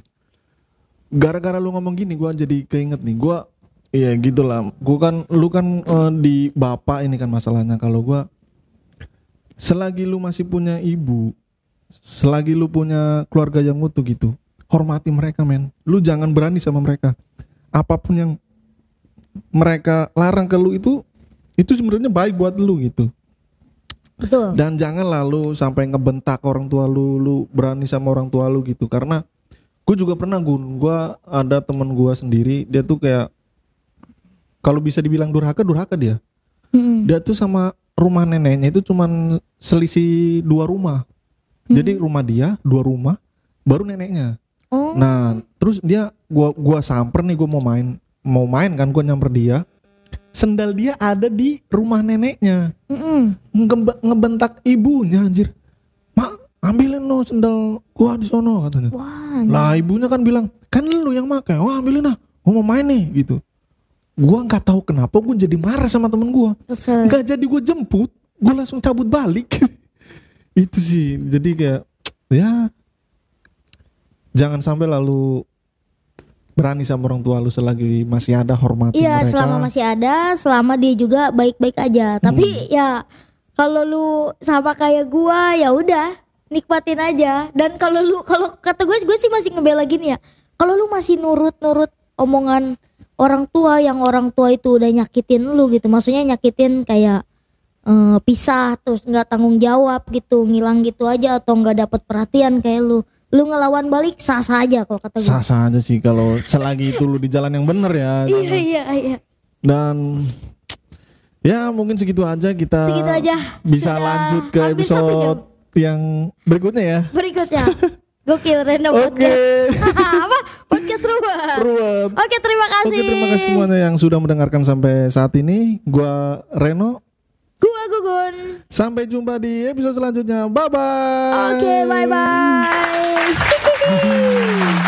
Gara-gara lu ngomong gini, gua jadi keinget nih. Gua iya gitulah. Gua kan, lu kan eh, di bapak ini kan masalahnya. Kalau gua selagi lu masih punya ibu, selagi lu punya keluarga yang utuh gitu, hormati mereka men. Lu jangan berani sama mereka. Apa pun yang mereka larang ke lu itu, itu sebenarnya baik buat lu gitu. betul Dan jangan lalu sampai ngebentak orang tua lu, lu berani sama orang tua lu gitu. Karena gue juga pernah gun, gue ada temen gue sendiri, dia tuh kayak kalau bisa dibilang durhaka, durhaka dia. Mm-mm. Dia tuh sama rumah neneknya itu cuman selisih dua rumah. Jadi rumah dia dua rumah, baru neneknya. Oh. Nah, terus dia gua gua samper nih gua mau main mau main kan gua nyamper dia. Sendal dia ada di rumah neneknya. Mm-mm. Ngebe- ngebentak ibunya anjir. Ambilin no sendal gua di sono katanya. Wah. Lah ibunya kan bilang, "Kan lu yang pakai. Wah, ambilin ah. Gua mau main nih." gitu. Gua nggak tahu kenapa gua jadi marah sama temen gua. Nggak jadi gua jemput, gua langsung cabut balik. *laughs* Itu sih. Jadi kayak ya jangan sampai lalu berani sama orang tua lu selagi masih ada hormati Iya, mereka. selama masih ada, selama dia juga baik-baik aja. Tapi ya kalau lu sama kayak gua ya udah nikmatin aja. Dan kalau lu kalau kata gue gue sih masih ngebela gini ya. Kalau lu masih nurut-nurut omongan orang tua yang orang tua itu udah nyakitin lu gitu. Maksudnya nyakitin kayak eh, pisah terus nggak tanggung jawab gitu, ngilang gitu aja atau nggak dapet perhatian kayak lu. Lu ngelawan balik sah-sah aja kalau kata gue. Sah-sah aja sih kalau selagi itu lu di jalan yang bener ya. Iya iya iya. Dan ya mungkin segitu aja kita Segitu aja. bisa Sudah lanjut ke episode yang berikutnya ya. Berikutnya Gokil Random Oke. Podcast Apa? Podcast Ruwet Ruwet. Oke terima kasih Oke terima kasih semuanya yang sudah mendengarkan sampai saat ini. Gua Reno. Gua Gugun Sampai jumpa di episode selanjutnya. Bye bye. Oke bye bye *laughs*